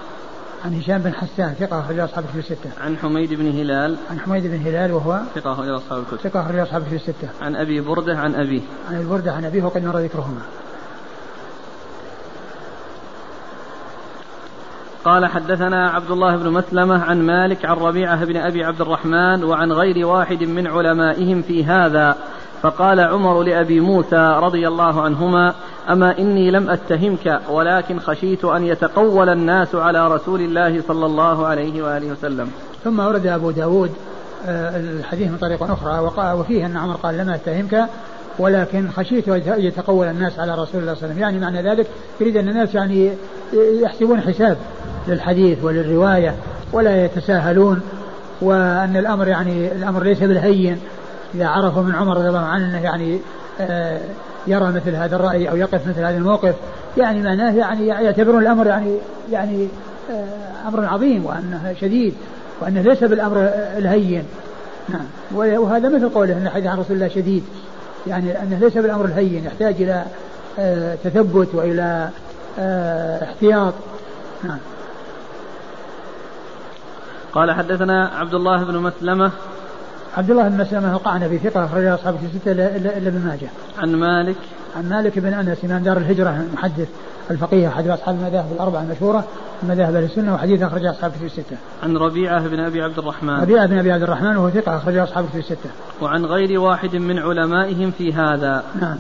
عن هشام بن حسان ثقة أخرج أصحاب في الستة. عن حميد بن هلال. عن حميد بن هلال وهو ثقة أخرج أصحاب الكتب. ثقة أخرج أصحاب في الستة. عن أبي بردة عن أبيه. عن أبي بردة عن أبيه وقد مر ذكرهما. قال حدثنا عبد الله بن مسلمة عن مالك عن ربيعة بن أبي عبد الرحمن وعن غير واحد من علمائهم في هذا فقال عمر لأبي موسى رضي الله عنهما أما إني لم أتهمك ولكن خشيت أن يتقول الناس على رسول الله صلى الله عليه وآله وسلم. ثم ورد أبو داود آه، الحديث من طريق أخرى وفيه أن عمر قال لم أتهمك ولكن خشيت أن يتقول الناس على رسول الله صلى الله عليه وسلم. يعني معنى ذلك يريد أن الناس يعني يحسبون حساب للحديث وللرواية ولا يتساهلون وأن الأمر يعني الأمر ليس بالهين. إذا عرفوا من عمر رضي الله عنه أنه يعني آه، يرى مثل هذا الرأي أو يقف مثل هذا الموقف. يعني معناه يعني يعتبرون الأمر يعني يعني آه، أمر عظيم وأنه شديد وأنه ليس بالأمر الهين. نعم. وهذا مثل قوله أن الحديث عن رسول الله شديد. يعني أنه ليس بالأمر الهين يحتاج إلى آه، تثبت وإلى احتياط. نعم. قال حدثنا عبد الله بن مسلمة عبد الله بن مسلمة القعنبي ثقة أخرج أصحاب الستة إلا ابن ماجه. عن مالك عن مالك بن أنس إمام دار الهجرة المحدث الفقيه أحد أصحاب المذاهب الأربعة المشهورة مذاهب أهل السنة وحديث أخرج أصحاب في الستة. عن ربيعة بن أبي عبد الرحمن. ربيعة بن أبي عبد الرحمن وهو ثقة أخرج أصحاب في الستة. وعن غير واحد من علمائهم في هذا. نعم.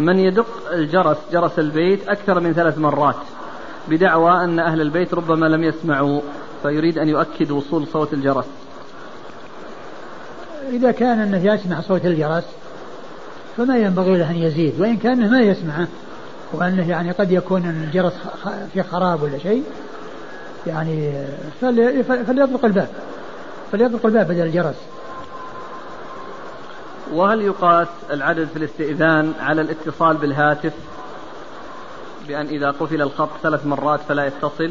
من يدق الجرس جرس البيت أكثر من ثلاث مرات بدعوى أن أهل البيت ربما لم يسمعوا فيريد أن يؤكد وصول صوت الجرس. إذا كان أنه يسمع صوت الجرس فما ينبغي له أن يزيد. وإن كان ما يسمعه وأنه يعني قد يكون الجرس في خراب ولا شيء يعني فليطلق الباب. فليطلق الباب بدل الجرس. وهل يقاس العدد في الاستئذان على الاتصال بالهاتف؟ بأن إذا قفل الخط ثلاث مرات فلا يتصل.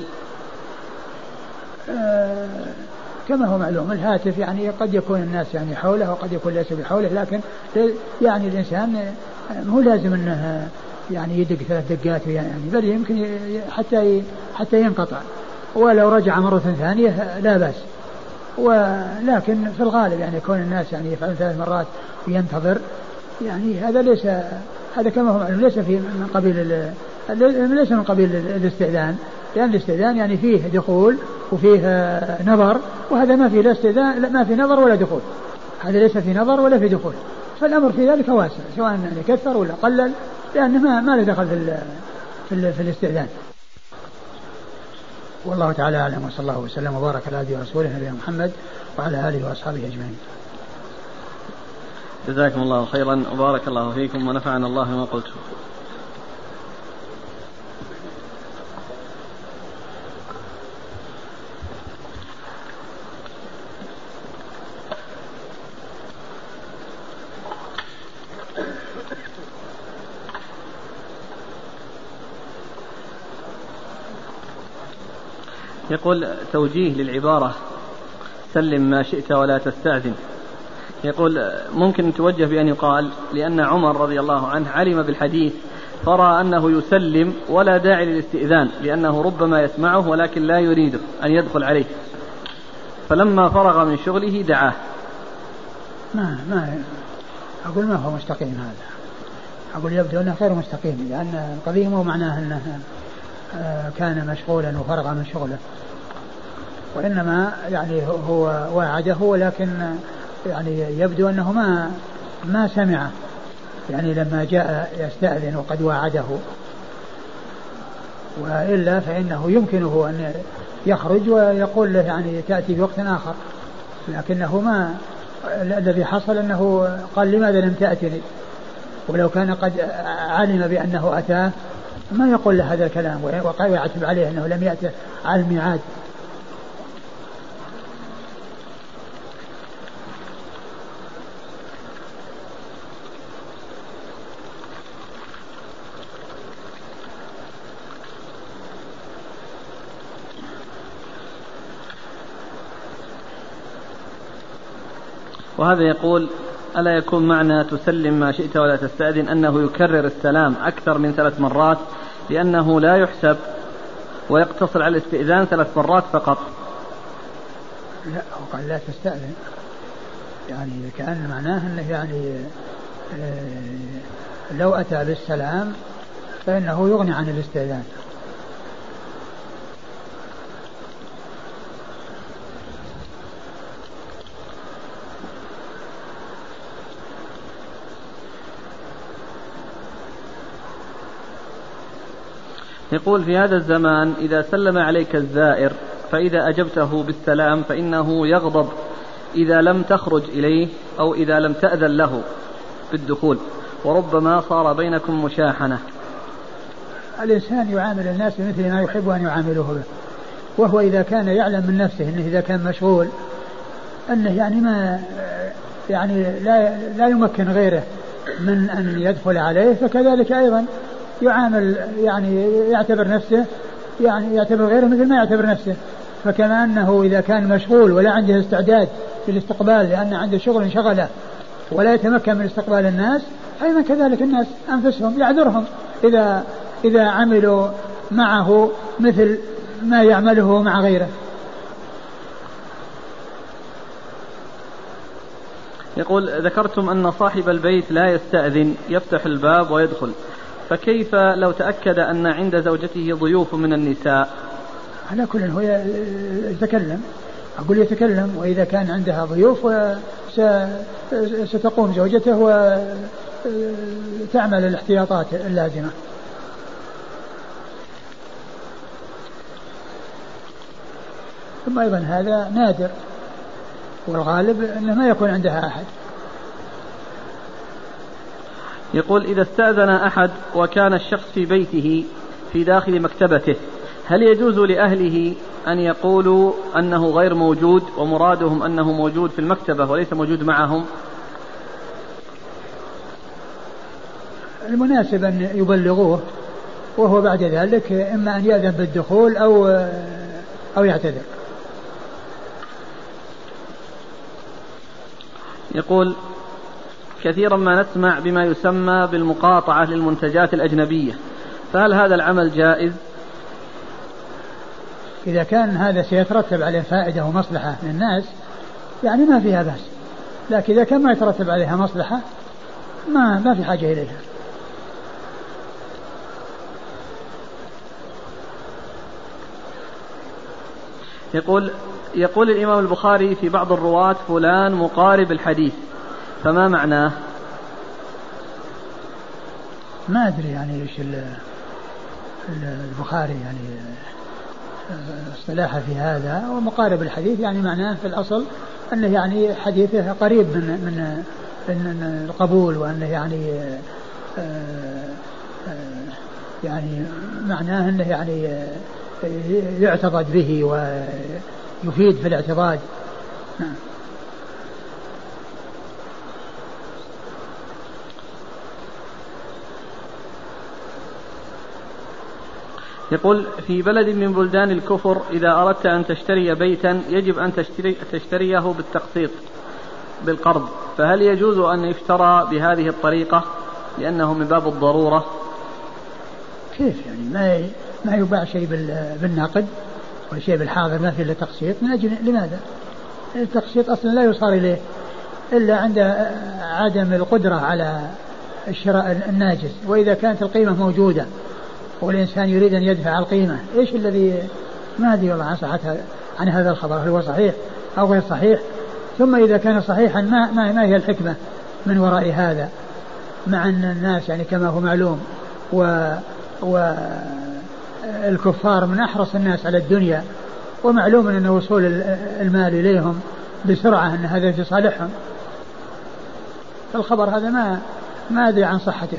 كما هو معلوم الهاتف يعني قد يكون الناس يعني حوله وقد يكون ليس بحوله لكن يعني الإنسان مو لازم أنه يعني يدق ثلاث دقات يعني بل يمكن حتى حتى ينقطع. ولو رجع مرة ثانية لا بأس. ولكن في الغالب يعني كون الناس يعني يفعلون ثلاث مرات وينتظر يعني هذا ليس هذا كما هو معلوم ليس في من قبيل ليس من قبيل الاستئذان. لأن الاستئذان يعني فيه دخول وفيه نظر وهذا ما فيه لا استئذان ما في نظر ولا دخول هذا ليس في نظر ولا في دخول فالأمر في ذلك واسع سواء يعني كثر ولا قلل لأنه ما ما له دخل في في, في الاستئذان والله تعالى أعلم وصلى الله وسلم وبارك على عبده ورسوله نبينا محمد وعلى آله وأصحابه أجمعين. جزاكم الله خيرا وبارك الله فيكم ونفعنا الله بما قلتم. يقول توجيه للعبارة سلم ما شئت ولا تستأذن. يقول ممكن توجه بأن يقال لأن عمر رضي الله عنه علم بالحديث فرأى أنه يسلم ولا داعي للاستئذان لأنه ربما يسمعه ولكن لا يريده أن يدخل عليه. فلما فرغ من شغله دعاه. ما ما أقول ما هو مستقيم هذا. أقول يبدو أنه غير مستقيم لأن القضية مو معناه أنه آه، كان مشغولا وفرغ من شغله. وإنما يعني هو وعده ولكن يعني يبدو أنه ما ما سمعه. يعني لما جاء يستأذن وقد وعده وإلا فإنه يمكنه أن يخرج ويقول له يعني تأتي في وقت آخر. لكنه ما الذي حصل أنه قال لماذا لم تأتني؟ ولو كان قد علم بأنه أتاه ما يقول له هذا الكلام ويعتب عليه أنه لم يأته على الميعاد. وهذا يقول ألا يكون معنى تسلم ما شئت ولا تستأذن؟ أنه يكرر السلام أكثر من ثلاث مرات لأنه لا يحسب ويقتصر على الاستئذان ثلاث مرات فقط. لا هو قال لا تستأذن. يعني كأن معناه أنه يعني آه، لو أتى بالسلام فإنه يغني عن الاستئذان. يقول في هذا الزمان إذا سلم عليك الزائر فإذا أجبته بالسلام فإنه يغضب إذا لم تخرج إليه أو إذا لم تأذن له بالدخول. وربما صار بينكم مشاحنة. الإنسان يعامل الناس بمثل ما يحب أن يعاملوه به. وهو إذا كان يعلم من نفسه أنه إذا كان مشغول أنه يعني ما يعني لا لا يمكن غيره من أن يدخل عليه فكذلك أيضا يعامل يعني يعتبر نفسه يعني يعتبر غيره مثل ما يعتبر نفسه. فكما أنه إذا كان مشغول ولا عنده استعداد للاستقبال لأن عنده شغل شغله ولا يتمكن من استقبال الناس أيضا كذلك الناس أنفسهم يعذرهم. إذا إذا عملوا معه مثل ما يعمله مع غيره. يقول ذكرتم أن صاحب البيت لا يستأذن يفتح الباب ويدخل. فكيف لو تأكد أن عند زوجته ضيوف من النساء؟ على كل هو يتكلم. أقول يتكلم وإذا كان عندها ضيوف ستقوم زوجته وتعمل الاحتياطات اللازمة. ثم أيضا هذا نادر والغالب أنه ما يكون عندها أحد. يقول إذا استأذن أحد وكان الشخص في بيته في داخل مكتبته هل يجوز لأهله أن يقولوا أنه غير موجود ومرادهم أنه موجود في المكتبة وليس موجود معهم؟ المناسب أن يبلغوه وهو بعد ذلك إما أن يأذن بالدخول أو أو يعتذر. يقول كثيرا ما نسمع بما يسمى بالمقاطعة للمنتجات الأجنبية. فهل هذا العمل جائز؟ إذا كان هذا سيترتب عليه فائدة ومصلحة للناس يعني ما فيها بأس. لكن إذا كان ما يترتب عليها مصلحة ما ما في حاجة إليها. يقول يقول الإمام البخاري في بعض الرواة فلان مقارب الحديث. فما معناه؟ ما أدري يعني إيش البخاري يعني اصطلاحه في هذا ومقارب الحديث يعني معناه في الأصل أنه يعني حديثه قريب من من من القبول وأنه يعني يعني معناه أنه يعني يعتقد به ويفيد في الاعتقاد نعم يقول في بلد من بلدان الكفر إذا أردت أن تشتري بيتا يجب أن تشتري تشتريه بالتقسيط بالقرض. فهل يجوز أن يشترى بهذه الطريقة؟ لأنه من باب الضرورة. كيف يعني؟ ما ما يباع شيء بالنقد وشيء بالحاضر ما في الا تقسيط من أجل لماذا؟ التقسيط أصلا لا يصار إليه إلا عند عدم القدرة على الشراء الناجز. وإذا كانت القيمة موجودة والإنسان يريد أن يدفع القيمة. إيش الذي ما أدري والله عن صحتها عن هذا الخبر هل هو صحيح أو غير صحيح. ثم إذا كان صحيحا ما, ما, ما هي الحكمة من وراء هذا. مع أن الناس يعني كما هو معلوم و, و الكفار من أحرص الناس على الدنيا ومعلوم أن وصول المال إليهم بسرعة أن هذا في صالحهم الخبر هذا ما ما أدري عن صحته.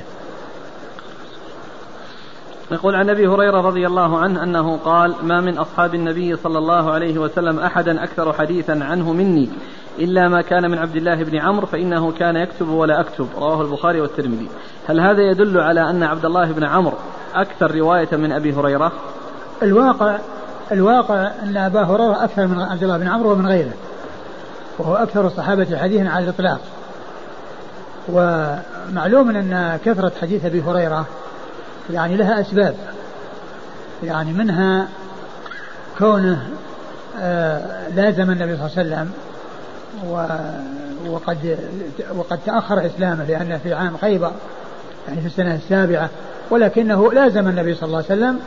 يقول عن أبي هريرة رضي الله عنه أنه قال ما من أصحاب النبي صلى الله عليه وسلم أحدا أكثر حديثا عنه مني إلا ما كان من عبد الله بن عمرو فإنه كان يكتب ولا أكتب. رواه البخاري والترمذي. هل هذا يدل على أن عبد الله بن عمرو أكثر رواية من أبي هريرة؟ الواقع الواقع أن أبا هريرة أكثر من عبد الله بن عمرو ومن غيره وهو أكثر الصحابة حديثا على الإطلاق. ومعلوم أن كثرة حديث أبي هريرة يعني لها أسباب. يعني منها كونه آه لازم النبي صلى الله عليه وسلم وقد وقد تأخر إسلامه لأنه في عام خيبر يعني في السنة السابعة ولكنه لازم النبي صلى الله عليه وسلم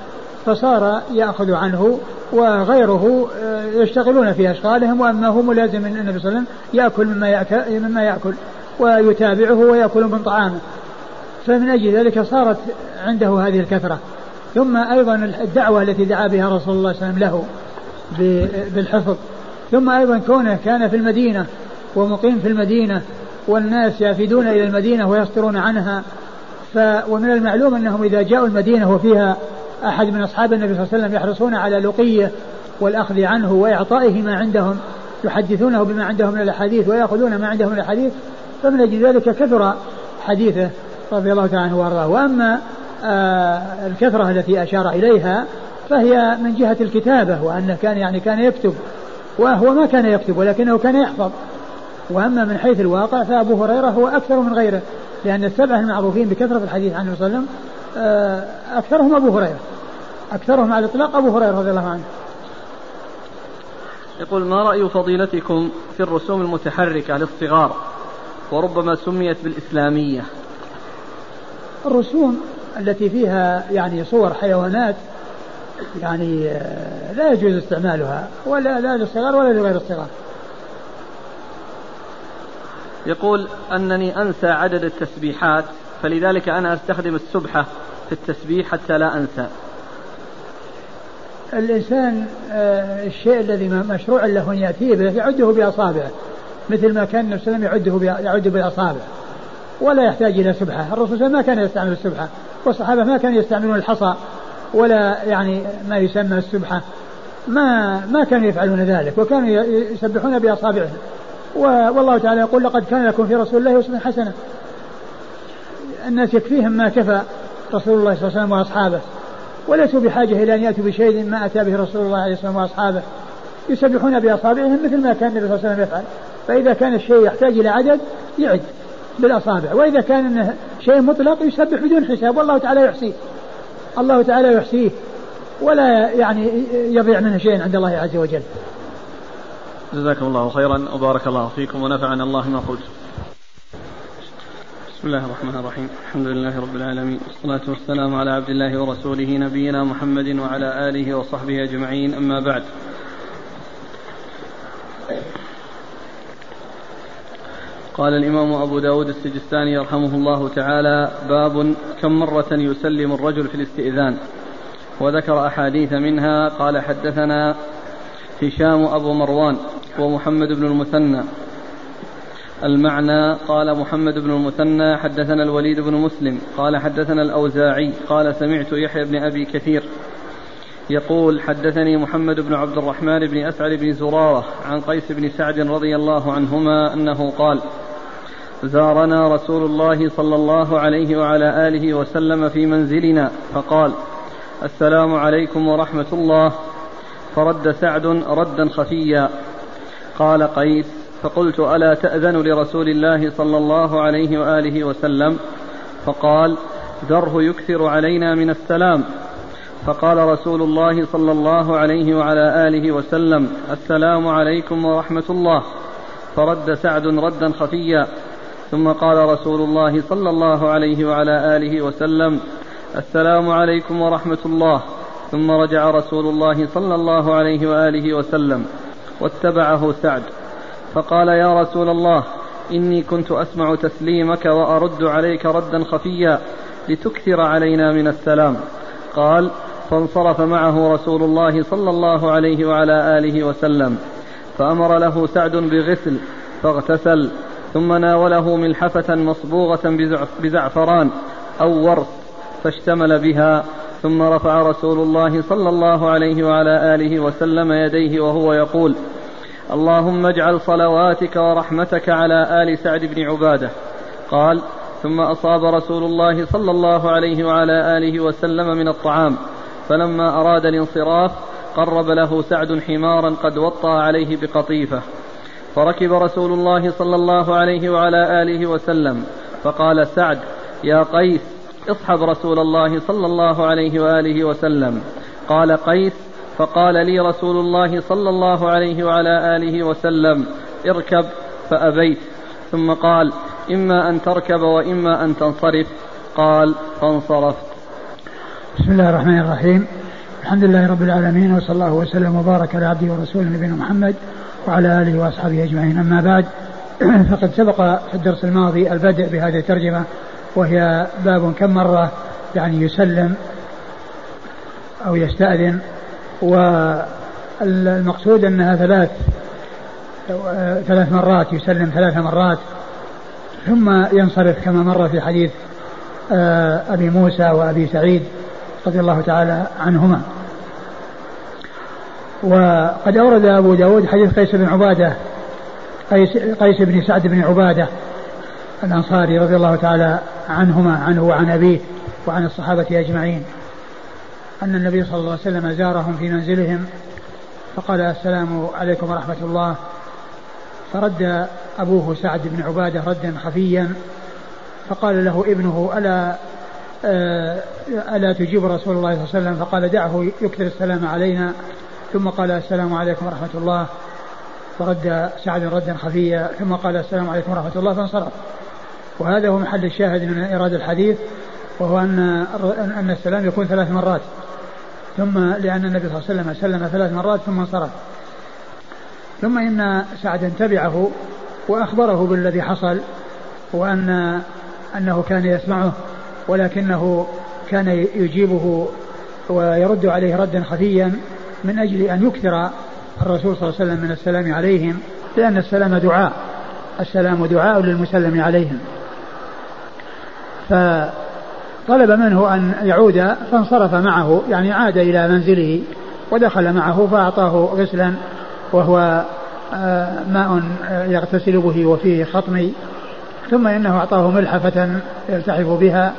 فصار يأخذ عنه وغيره آه، يشتغلون في أشغالهم وأما هو ملازم النبي صلى الله عليه وسلم يأكل مما يأكل, مما يأكل ويتابعه ويأكل من طعامه. فمن أجل ذلك صارت عنده هذه الكثرة. ثم أيضا الدعوة التي دعا بها رسول الله صلى الله عليه وسلم له بالحفظ. ثم أيضا كونه كان في المدينة ومقيم في المدينة والناس يافدون إلى المدينة ويصدرون عنها. ف ومن المعلوم أنهم إذا جاءوا المدينة وفيها أحد من أصحاب النبي صلى الله عليه وسلم يحرصون على لقيه والأخذ عنه وإعطائه ما عندهم يحدثونه بما عندهم من الأحاديث ويأخذون ما عندهم من الأحاديث فمن أجل ذلك كثر حديثه. رضي الله تعالى عنه وارضاه. وأما آه الكثرة التي أشار إليها فهي من جهة الكتابة وأنه كان يعني كان يكتب وهو ما كان يكتب ولكنه كان يحفظ. وأما من حيث الواقع فأبو هريرة هو أكثر من غيره لأن السبعة المعروفين بكثرة الحديث عنه صلى الله عليه وسلم آه أكثرهم أبو هريرة. أكثرهم على الإطلاق أبو هريرة رضي الله عنه. يقول ما رأي فضيلتكم في الرسوم المتحركة للصغار؟ وربما سميت بالإسلامية. الرسوم التي فيها يعني صور حيوانات يعني آه، لا يجوز استعمالها ولا لا للصغار ولا لغير الصغار. يقول أنني أنسى عدد التسبيحات فلذلك أنا أستخدم السبحة في التسبيح حتى لا أنسى. الإنسان آه، الشيء الذي مشروع له أن يأتيه به يعده بأصابعه مثل ما كان النبي صلى الله عليه وسلم يعده يعد بالأصابع ولا يحتاج إلى سبحة. الرسول ما كان يستعمل السبحة. والصحابة ما كانوا يستعملون الحصى ولا يعني ما يسمى السبحة. ما ما كانوا يفعلون ذلك وكانوا يسبحون بأصابعهم. والله تعالى يقول لقد كان لكم في رسول الله أسوة حسنة. الناس يكفيهم ما كفى رسول الله صلى الله عليه وسلم وأصحابه. وليسوا بحاجة إلى أن يأتوا بشيء ما أتى به رسول الله عليه وسلم وأصحابه. يسبحون بأصابعهم مثل ما كان النبي صلى الله عليه وسلم يفعل. فإذا كان الشيء يحتاج إلى عدد يعد. بالأصابع وإذا كان إنه شيء مطلق يسبح بدون حساب والله تعالى يحصيه. الله تعالى يحصيه. ولا يعني يضيع منه شيء عند الله عز وجل. جزاكم الله خيرا وبارك الله فيكم ونفعنا الله ما قلت. بسم الله الرحمن الرحيم. الحمد لله رب العالمين. والصلاة والسلام على عبد الله ورسوله نبينا محمد وعلى آله وصحبه أجمعين. أما بعد. قال الإمام أبو داود السجستاني يرحمه الله تعالى باب كم مرة يسلم الرجل في الاستئذان. وذكر أحاديث منها قال حدثنا هشام أبو مروان ومحمد بن المثنى. المعنى قال محمد بن المثنى حدثنا الوليد بن مسلم. قال حدثنا الأوزاعي قال سمعت يحيى بن أبي كثير يقول حدثني محمد بن عبد الرحمن بن أسعد بن زرارة عن قيس بن سعد رضي الله عنهما أنه قال زارنا رسول الله صلى الله عليه وعلى آله وسلم في منزلنا فقال السلام عليكم ورحمة الله. فرد سعد ردا خفيا. قال قيس فقلت ألا تأذن لرسول الله صلى الله عليه وآله وسلم؟ فقال ذره يكثر علينا من السلام. فقال رسول الله صلى الله عليه وعلى آله وسلم السلام عليكم ورحمة الله. فرد سعد ردا خفيا. ثم قال رسول الله صلى الله عليه وعلى آله وسلم السلام عليكم ورحمة الله. ثم رجع رسول الله صلى الله عليه وآله وسلم واتبعه سعد. فقال يا رسول الله إني كنت أسمع تسليمك وأرد عليك ردا خفيا لتكثر علينا من السلام. قال فانصرف معه رسول الله صلى الله عليه وعلى آله وسلم فأمر له سعد بغسل فاغتسل ثم ناوله ملحفة مصبوغة بزعفران أو ورس فاشتمل بها ثم رفع رسول الله صلى الله عليه وعلى آله وسلم يديه وهو يقول اللهم اجعل صلواتك ورحمتك على آل سعد بن عبادة. قال ثم أصاب رسول الله صلى الله عليه وعلى آله وسلم من الطعام فلما أراد الانصراف قرب له سعد حمارا قد وطى عليه بقطيفة. فركب رسول الله صلى الله عليه وعلى آله وسلم فقال سعد يا قيس اصحب رسول الله صلى الله عليه وآله وسلم. قال قيس فقال لي رسول الله صلى الله عليه وعلى آله وسلم اركب فأبيت. ثم قال إما أن تركب وإما أن تنصرف. قال فانصرفت. بسم الله الرحمن الرحيم. الحمد لله رب العالمين وصلى الله وسلم وبارك على عبده ورسوله نبينا محمد وعلى آله وأصحابه أجمعين. أما بعد [CLEARS THROAT] فقد سبق في الدرس الماضي البدء بهذه الترجمة وهي باب كم مرة يعني يسلم أو يستأذن والمقصود أنها ثلاث ثلاث مرات يسلم ثلاث مرات ثم ينصرف كما مر في حديث آه، أبي موسى وأبي سعيد رضي الله تعالى عنهما. وقد أورد أبو داود حديث قيس بن عبادة قيس, قيس بن سعد بن عبادة الأنصاري رضي الله تعالى عنهما عنه وعن أبيه وعن الصحابة أجمعين أن النبي صلى الله عليه وسلم زارهم في منزلهم فقال السلام عليكم ورحمة الله. فرد أبوه سعد بن عبادة ردا خفيا فقال له ابنه ألا آه، ألا تجيب رسول الله صلى الله عليه وسلم؟ فقال دعه يكثر السلام علينا. ثم قال السلام عليكم ورحمة الله. فرد سعد ردا خفيا. ثم قال السلام عليكم ورحمة الله فانصرف. وهذا هو محل الشاهد من إيراد الحديث وهو أن أن السلام يكون ثلاث مرات. ثم لأن النبي صلى الله عليه وسلم سلم ثلاث مرات ثم انصرف. ثم إن سعدا تبعه وأخبره بالذي حصل وأن أنه كان يسمعه ولكنه كان يجيبه ويرد عليه ردا خفيا. من أجل أن يكثر الرسول صلى الله عليه وسلم من السلام عليهم لأن السلام دعاء. السلام دعاء للمسلم عليهم. فطلب منه أن يعود فانصرف معه يعني عاد إلى منزله ودخل معه فأعطاه غسلا وهو آه، ماء يغتسل به وفيه خطمي ثم إنه أعطاه ملحفة يلتحف بها.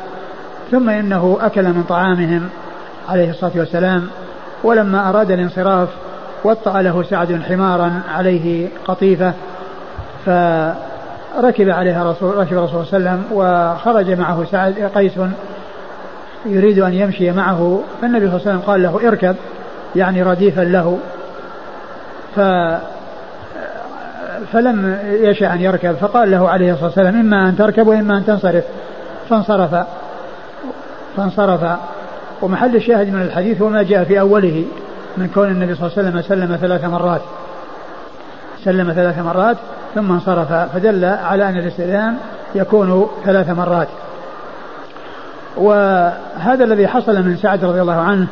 ثم إنه أكل من طعامهم عليه الصلاة والسلام. ولما أراد الانصراف وطأ له سعد حمارا عليه قطيفة فركب عليها رسول ركب الرسول صلى الله عليه وسلم وخرج معه سعد قيس يريد أن يمشي معه فالنبي صلى الله عليه وسلم قال له اركب يعني رديفا له. ف فلم يشأ أن يركب فقال له عليه الصلاة والسلام إما أن تركب وإما أن تنصرف. فانصرف. فانصرف. ومحل الشاهد من الحديث هو ما جاء في أوله من كون النبي صلى الله عليه وسلم سلم ثلاث مرات. سلم ثلاث مرات ثم انصرف فدل على أن الاستئذان يكون ثلاث مرات. وهذا الذي حصل من سعد رضي الله عنه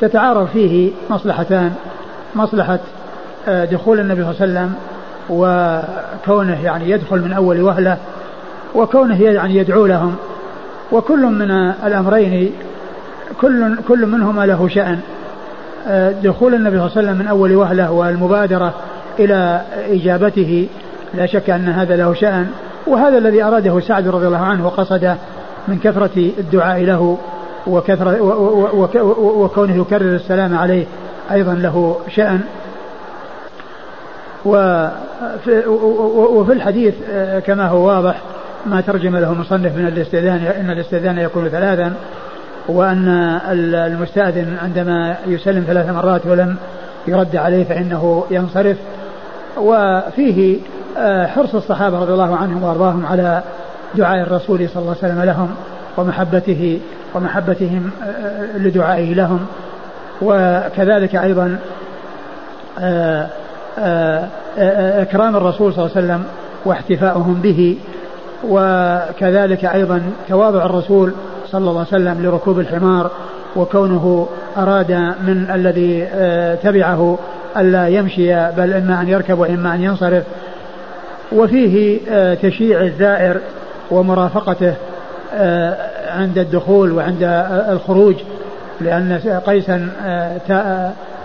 تتعارض فيه مصلحتان مصلحة آه، دخول النبي صلى الله عليه وسلم وكونه يعني يدخل من أول وهلة وكونه يعني يدعو لهم. وكل من الأمرين كل كل منهما له شأن. آه، دخول النبي صلى الله عليه وسلم من أول وهلة والمبادرة إلى إجابته لا شك أن هذا له شأن. وهذا الذي أراده سعد رضي الله عنه وقصده من كثرة الدعاء له وكثرة وكونه يكرر السلام عليه أيضا له شأن. وفي, وفي الحديث آه، كما هو واضح ما ترجم له المصنف من الاستئذان إن الاستئذان يكون ثلاثا. وان المستأذن عندما يسلم ثلاث مرات ولم يرد عليه فإنه ينصرف. وفيه آه، حرص الصحابة رضي الله عنهم وأرضاهم على دعاء الرسول صلى الله عليه وسلم لهم ومحبته ومحبتهم آه، لدعائه لهم. وكذلك أيضا إكرام الرسول صلى الله عليه وسلم واحتفاؤهم به. وكذلك أيضا تواضع الرسول صلى الله عليه وسلم لركوب الحمار وكونه أراد من الذي آه، تبعه ألا يمشي بل إما أن يركب وإما أن ينصرف. وفيه آه، تشييع الزائر ومرافقته آه، عند الدخول وعند الخروج لأن قيسا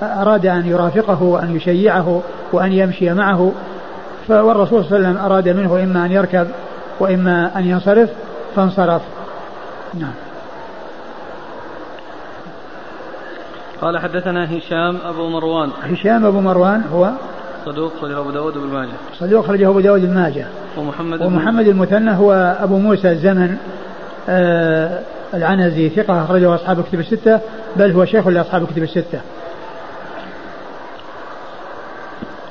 أراد أن يرافقه وأن يشيعه وأن يمشي معه. والرسول صلى الله عليه وسلم أراد منه إما أن يركب وإما أن ينصرف فانصرف. نعم. قال حدثنا هشام أبو مروان. هشام أبو مروان هو صدوق خرجه أبو داود بن ماجه. صدوق خرجه أبو داود بن ماجه. ومحمد ومحمد المثنى هو أبو موسى الزمن آه العنزي ثقة أخرجه أصحاب كتب الستة بل هو شيخ لأصحاب كتب الستة.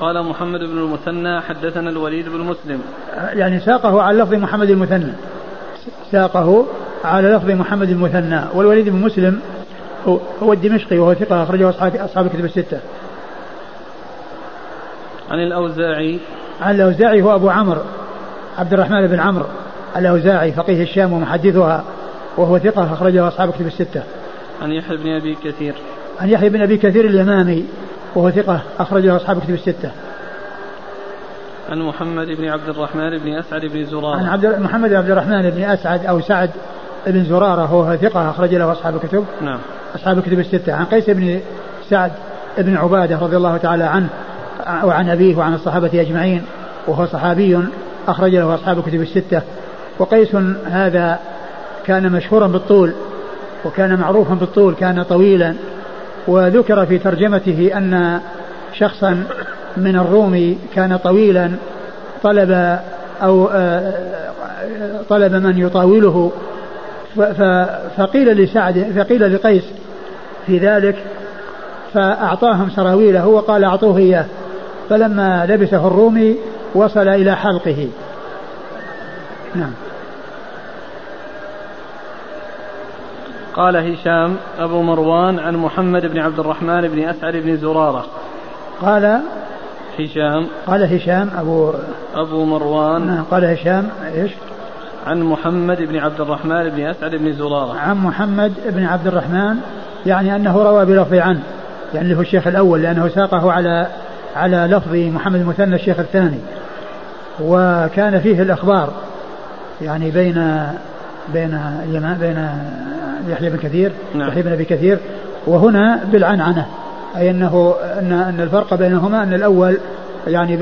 قال محمد بن المثنى حدثنا الوليد بن مسلم. يعني ساقه على لفظ محمد المثنى. ساقه على لفظ محمد المثنى والوليد بن مسلم هو الدمشقي وهو ثقة أخرجه أصحاب أصحاب الكتب الستة. عن الأوزاعي عن الأوزاعي هو أبو عمرو عبد الرحمن بن عمرو الأوزاعي فقيه الشام ومحدثها وهو ثقة أخرجه أصحاب الكتب الستة. عن يحيى بن أبي كثير عن يحيى بن أبي كثير اليمامي وهو ثقة أخرجه أصحاب كتب الستة. عن محمد بن عبد الرحمن بن أسعد بن زرارة. عن عبد محمد بن عبد الرحمن بن أسعد أو سعد بن زرارة وهو ثقة أخرج له أصحاب الكتب. نعم. أصحاب الكتب الستة. عن قيس بن سعد بن عبادة رضي الله تعالى عنه وعن أبيه وعن الصحابة أجمعين وهو صحابي أخرج له أصحاب الكتب الستة وقيس هذا كان مشهورا بالطول وكان معروفا بالطول كان طويلا وذكر في ترجمته أن شخصا من الروم كان طويلا طلب أو آه، طلب من يطاوله فقيل لسعد فقيل لقيس في ذلك فأعطاهم سراويله وقال أعطوه إياه. فلما لبسه الرومي وصل إلى حلقه. نعم. قال هشام أبو مروان عن محمد بن عبد الرحمن بن أسعد بن زرارة. قال هشام. قال هشام أبو أبو مروان. نعم قال هشام إيش؟ عن محمد بن عبد الرحمن بن أسعد بن زرارة. عن محمد بن عبد الرحمن يعني أنه روى بلفظ عنه يعني اللي هو الشيخ الأول لأنه ساقه على على لفظ محمد المثنى الشيخ الثاني. وكان فيه الأخبار يعني بين بين بين يحيى بن كثير نعم. يحيى بن أبي كثير وهنا بالعنعنة أي أنه أن أن الفرق بينهما أن الأول يعني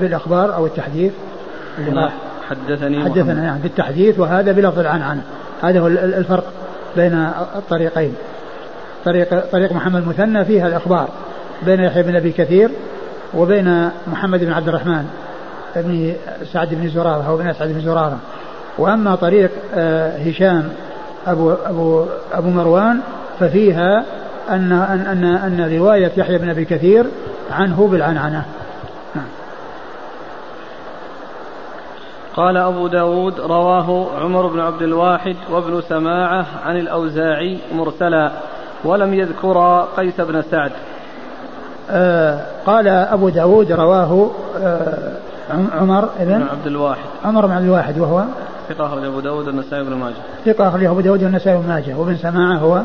بالأخبار أو التحديث حدثني حدثنا يعني بالتحديث وهذا بلفظ العنعنه هذا هو الفرق بين الطريقين. طريق طريق محمد المثنى فيها الإخبار بين يحيى بن أبي كثير وبين محمد بن عبد الرحمن بن سعد بن زرارة أو بن سعد بن زرارة. وأما طريق آه، هشام ابو ابو أبو مروان ففيها ان ان ان, أن رواية يحيى بن أبي كثير عنه بالعنعنة. قال أبو داود رواه عمر بن عبد الواحد وابن سماعة عن الأوزاعي مرسلا ولم يذكر قيس بن سعد. آه قال أبو داود رواه آه عمر بن عبد الواحد. عمر بن عبد الواحد وهو؟ ثقة أبو داود والنسائي بن ماجه. ثقة أبو داود والنسائي بن ماجه وابن سماعة هو؟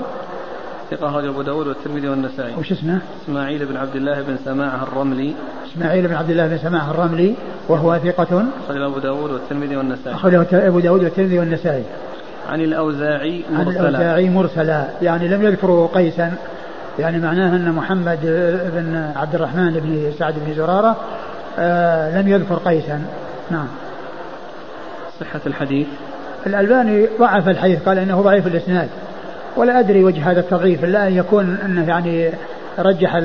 ثقة أخرج أبو داود والترمذي والنسائي. وش اسمه؟ إسماعيل بن عبد الله بن سماعة الرملي. إسماعيل بن عبد الله بن سماعة الرملي وهو ثقة أخرج أبو داود والترمذي والنسائي. أخرجه أبو داود والترمذي والنسائي. عن الأوزاعي مرسلا. عن الأوزاعي مرسلا. يعني لم يذكروا قيسا. يعني معناه أن محمد بن عبد الرحمن بن سعد بن زرارة آه لم يذكر قيسا. نعم. صحة الحديث. الألباني ضعف الحديث قال إنه ضعيف الإسناد. ولا أدري وجه هذا التضعيف إلا أن يكون أنه يعني رجح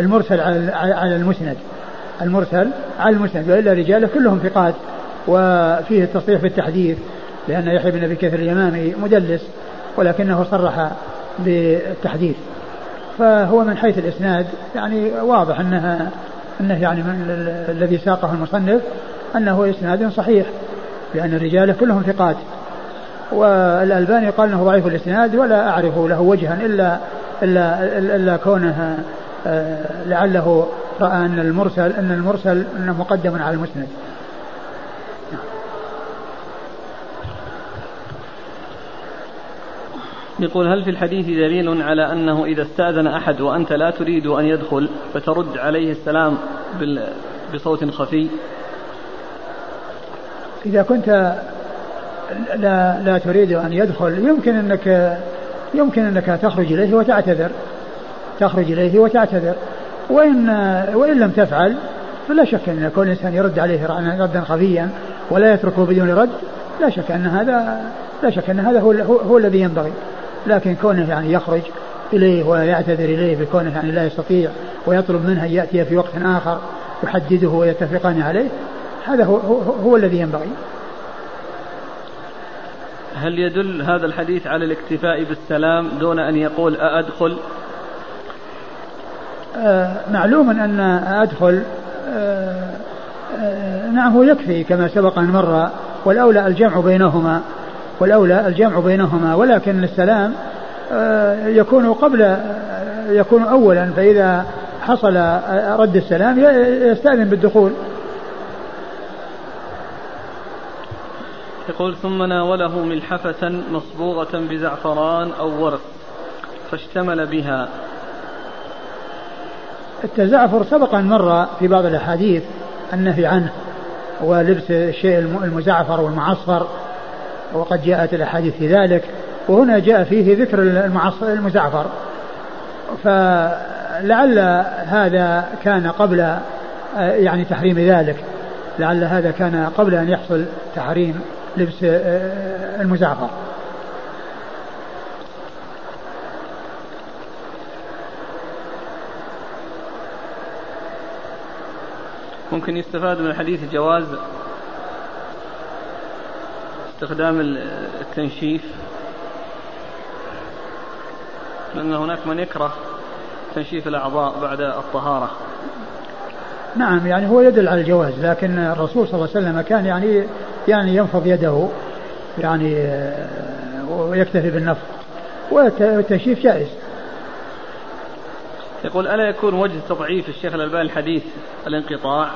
المرسل على المسند. المرسل على المسند وإلا رجاله كلهم ثقات وفيه التصريح بالتحديث لأن يحيى بن أبي كثير اليمامي مدلس ولكنه صرح بالتحديث. فهو من حيث الإسناد يعني واضح أنها أنه يعني من الذي ساقه المصنف أنه إسناد صحيح لأن الرجال كلهم ثقات. والألباني قال أنه ضعيف الإسناد ولا أعرف له وجها إلا إلا إلا كونه آه، لعله رأى أن المرسل أن المرسل أنه مقدم على المسند. يقول هل في الحديث دليل على أنه إذا استأذن أحد وأنت لا تريد أن يدخل فترد عليه السلام بصوت خفي؟ إذا كنت لا لا تريد أن يدخل. يمكن أنك يمكن أنك تخرج إليه وتعتذر. تخرج إليه وتعتذر. وإن وإن لم تفعل فلا شك أن كل إنسان يرد عليه ردا خفيا ولا يتركه بدون رد. لا شك أن هذا لا شك أن هذا هو, هو, الذي ينبغي. لكن كونه يعني يخرج إليه ويعتذر إليه بكونه يعني لا يستطيع ويطلب منه أن يأتي في وقت آخر يحدده ويتفقان عليه هذا هو, هو, هو الذي ينبغي. هل يدل هذا الحديث على الاكتفاء بالسلام دون أن يقول أأدخل؟ آه معلوم أن أدخل آه آه نعم هو يكفي كما سبق أن مر والأولى الجمع بينهما والأولى الجمع بينهما ولكن السلام آه، يكون قبل يكون أولا فإذا حصل رد السلام يستأذن بالدخول. يقول ثم ناوله ملحفة مصبوغة بزعفران أو ورق فاشتمل بها. التزعفر سبق أن مر في بعض الأحاديث النهي عنه ولبس الشيء المزعفر والمعصفر وقد جاءت الأحاديث في ذلك وهنا جاء فيه ذكر المزعفر. فلعل هذا كان قبل يعني تحريم ذلك لعل هذا كان قبل أن يحصل تحريم. لبس المزعفر. ممكن يستفاد من الحديث جواز استخدام التنشيف؟ لأن هناك من يكره تنشيف الأعضاء بعد الطهارة. نعم يعني هو يدل على الجواز لكن الرسول صلى الله عليه وسلم كان يعني يعني ينفض يده يعني آه، ويكتفي بالنفض والتنشيف جائز. يقول ألا يكون وجه تضعيف الشيخ الألباني الحديث الانقطاع؟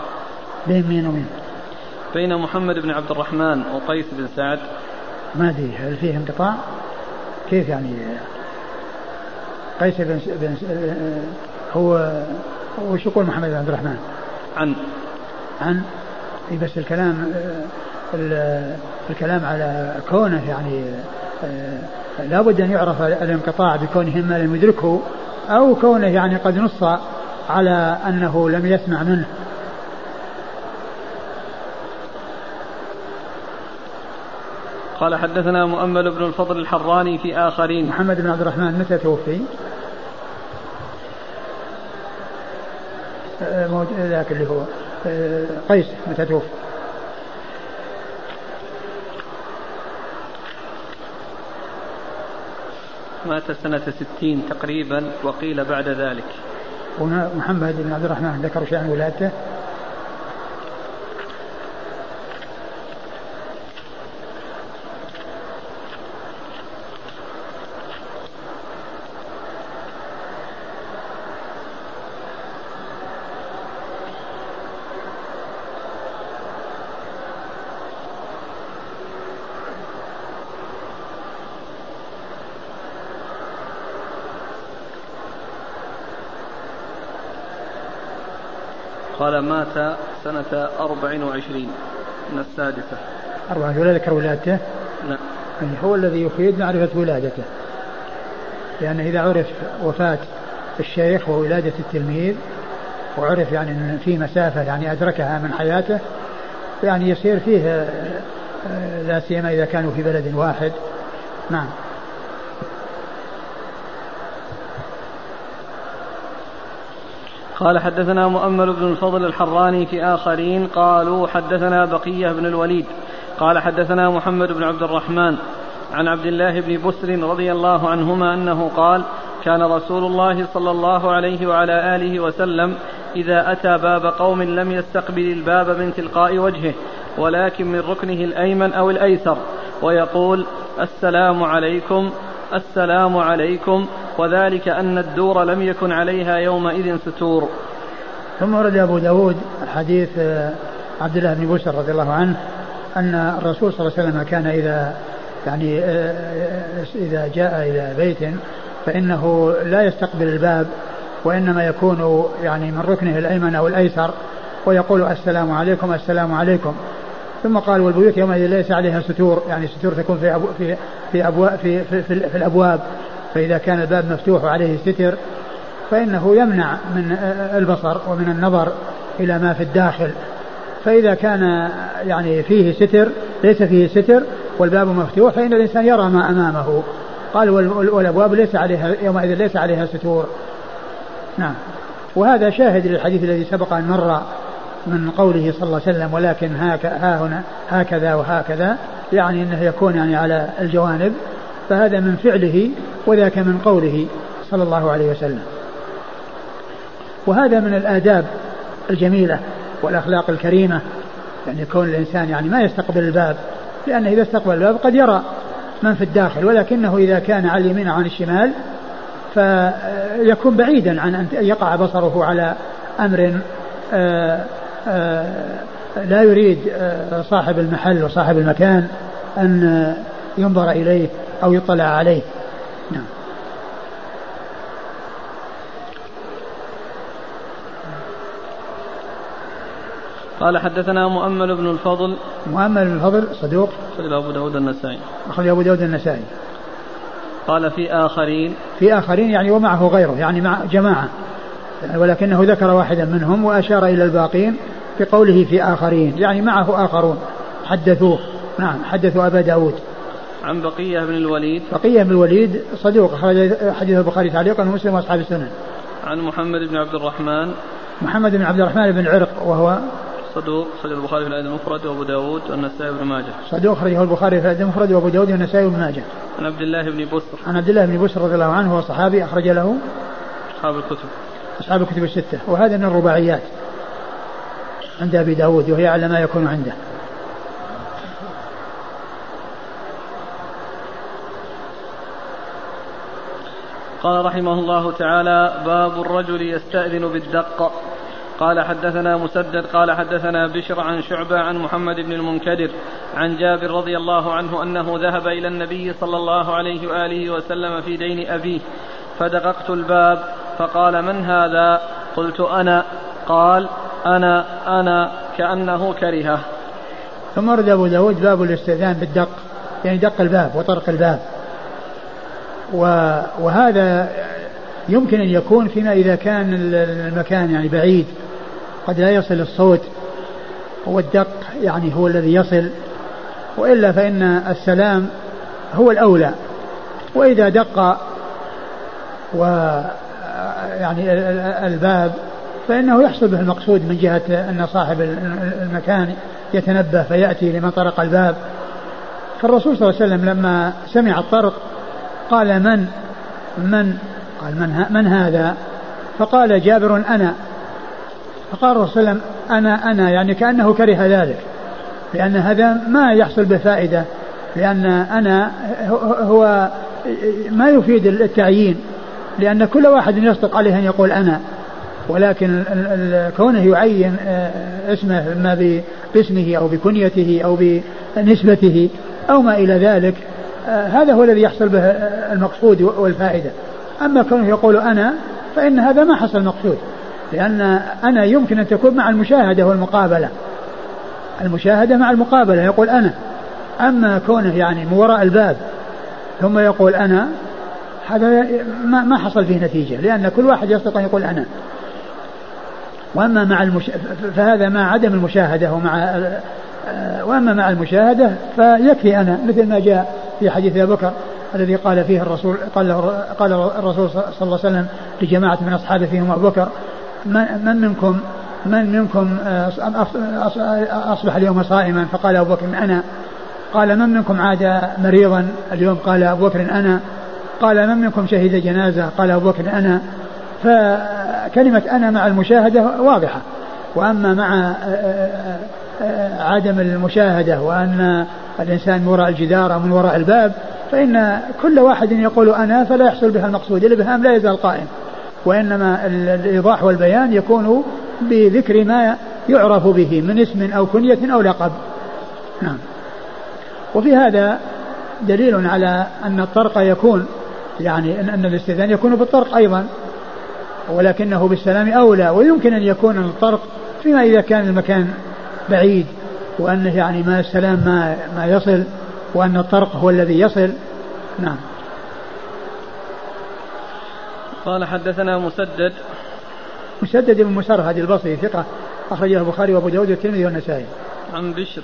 بين مين ومين؟ بين محمد بن عبد الرحمن وقيس بن سعد. ما أدري هل فيه انقطاع؟ كيف يعني؟ قيس بن, بن هو وش يقول محمد بن عبد الرحمن؟ عن؟ عن؟ بس الكلام الكلام على كونه يعني لابد أن يعرف الانقطاع بكونه اما لم يدركه أو كونه يعني قد نص على أنه لم يسمع منه قال حدثنا مؤمل بن الفضل الحراني في آخرين محمد بن عبد الرحمن متى توفي؟ آه، ذاك اللي هو آه، قيس متى توفي؟ مات سنة ستين تقريبا وقيل بعد ذلك. هنا محمد بن عبد الرحمن ذكر شيئا ولادته مات سنة أربع وعشرين من السادسة. أربع ولا ذكر ولادته؟ نعم يعني هو الذي يفيد معرفة ولادته. لأن إذا عرف وفاة الشيخ وولادة التلميذ وعرف يعني أن في مسافة يعني أدركها من حياته يعني يصير فيه آه، لا سيما إذا كانوا في بلد واحد. نعم. قال حدثنا مؤمل بن الفضل الحراني في آخرين قالوا حدثنا بقية بن الوليد قال حدثنا محمد بن عبد الرحمن عن عبد الله بن بسر رضي الله عنهما أنه قال كان رسول الله صلى الله عليه وعلى آله وسلم إذا أتى باب قوم لم يستقبل الباب من تلقاء وجهه ولكن من ركنه الأيمن أو الأيسر ويقول السلام عليكم السلام عليكم. وذلك أن الدور لم يكن عليها يومئذ ستور. ثم أورد أبو داود حديث آه، عبد الله بن بسر رضي الله عنه أن الرسول صلى الله عليه وسلم كان إذا يعني آه، آه، إذا جاء إلى بيت فإنه لا يستقبل الباب وإنما يكون يعني من ركنه الأيمن أو الأيسر ويقول السلام عليكم السلام عليكم. ثم قال والبيوت يومئذ ليس عليها ستور يعني ستور تكون في أبو في في أبواب في, في, في, في الأبواب. فإذا كان الباب مفتوح وعليه ستر فإنه يمنع من البصر ومن النظر إلى ما في الداخل. فإذا كان يعني فيه ستر ليس فيه ستر والباب مفتوح فإن الإنسان يرى ما أمامه. قال والأبواب ليس عليها يومئذ ليس عليها ستور. نعم. وهذا شاهد للحديث الذي سبق أن مر من قوله صلى الله عليه وسلم ولكن هاك ها هنا هكذا وهكذا يعني إنه يكون يعني على الجوانب فهذا من فعله وذاك من قوله صلى الله عليه وسلم. وهذا من الآداب الجميلة والأخلاق الكريمة يعني كون الإنسان يعني ما يستقبل الباب لأنه إذا استقبل الباب قد يرى من في الداخل ولكنه إذا كان على اليمين عن الشمال فيكون بعيدا عن أن يقع بصره على أمر آه، لا يريد آه، صاحب المحل وصاحب المكان أن ينظر إليه أو يطلع عليه. نعم. قال حدثنا مؤمل بن الفضل. مؤمل بن الفضل صدوق. أخرج أبو داود النسائي. أخرج أبو داود النسائي. قال في آخرين. في آخرين يعني ومعه غيره يعني مع جماعة ولكنه ذكر واحدا منهم وأشار إلى الباقين. بقوله في آخرين. يعني معه آخرون. حدثوه. نعم حدثوا أبا داود. عن بقية بن الوليد. بقية بن الوليد صدوق حديث البخاري تعليقا ومسلم وأصحاب السنن. عن محمد بن عبد الرحمن. محمد بن عبد الرحمن بن عرق وهو صدوق أخرج البخاري في الأدب المفرد وأبو داود والنسائي بن ماجه. صدوق أخرجه البخاري في الأدب المفرد وأبو داود والنسائي بن ماجه. عن عبد الله بن بسر. عن عبد الله بن بسر رضي الله عنه هو صحابي أخرج له أصحاب الكتب. أصحاب الكتب الستة. وهذا من الرباعيات. عند أبي داود وهي على ما يكون عنده. قال رحمه الله تعالى باب الرجل يستأذن بالدق. قال حدثنا مسدد قال حدثنا بشر عن شعبة عن محمد بن المنكدر عن جابر رضي الله عنه أنه ذهب إلى النبي صلى الله عليه وآله وسلم في دين أبيه فدققت الباب فقال من هذا؟ قلت أنا. قال أنا أنا كأنه كرهه. ثم ورد أبو داود باب الاستئذان بالدق يعني دق الباب وطرق الباب. وهذا يمكن أن يكون فيما إذا كان المكان يعني بعيد. قد لا يصل الصوت. والدق يعني هو الذي يصل. وإلا فإن السلام هو الأولى. وإذا دق و يعني الباب فإنه يحصل به المقصود من جهة أن صاحب المكان يتنبه فيأتي لمن طرق الباب. فالرسول صلى الله عليه وسلم لما سمع الطرق قال من؟ من؟ قال من, من هذا؟ فقال جابر أنا. فقال الرسول صلى الله عليه وسلم أنا أنا يعني كأنه كره ذلك. لأن هذا ما يحصل بفائدة لأن أنا هو ما يفيد التعيين لأن كل واحد يصدق عليه أن يقول أنا. ولكن كونه يعين آه، اسمه ما باسمه أو بكنيته أو بنسبته أو ما إلى ذلك آه، هذا هو الذي يحصل به المقصود والفائدة. أما كونه يقول أنا فإن هذا ما حصل المقصود لأن أنا يمكن أن تكون مع المشاهدة والمقابلة. المشاهدة مع المقابلة يقول أنا. أما كونه يعني من وراء الباب ثم يقول أنا هذا ما حصل فيه نتيجة لأن كل واحد يستطيع أن يقول أنا. وأما مع المش... فهذا مع عدم المشاهدة ومع وأما مع المشاهدة فيكفي أنا مثل ما جاء في حديث أبي بكر الذي قال فيه الرسول قال قال الرسول صلى الله عليه وسلم لجماعة من أصحابه فيهم أبو بكر من منكم من منكم أصبح اليوم صائما؟ فقال أبو بكر أنا. قال من منكم عاد مريضا؟ اليوم قال أبو بكر أنا. قال من منكم شهد جنازة؟ قال أبو بكر أنا. فكلمة أنا مع المشاهدة واضحة. وأما مع عدم المشاهدة وأن الإنسان من وراء الجدار أو من وراء الباب فإن كل واحد يقول أنا فلا يحصل بها المقصود الإبهام لا يزال قائم. وإنما الإيضاح والبيان يكون بذكر ما يعرف به من اسم أو كنية أو لقب. نعم. وفي هذا دليل على أن الطرق يكون يعني أن الاستئذان يكون بالطرق أيضا. ولكنه بالسلام أولى ويمكن أن يكون الطرق فيما إذا كان المكان بعيد وأنه يعني ما السلام ما, ما يصل وأن الطرق هو الذي يصل. نعم. قال حدثنا مسدد. مسدد بن مسرهد البصري ثقة أخرجه البخاري وأبو داود والترمذي والنسائي. عن بشر.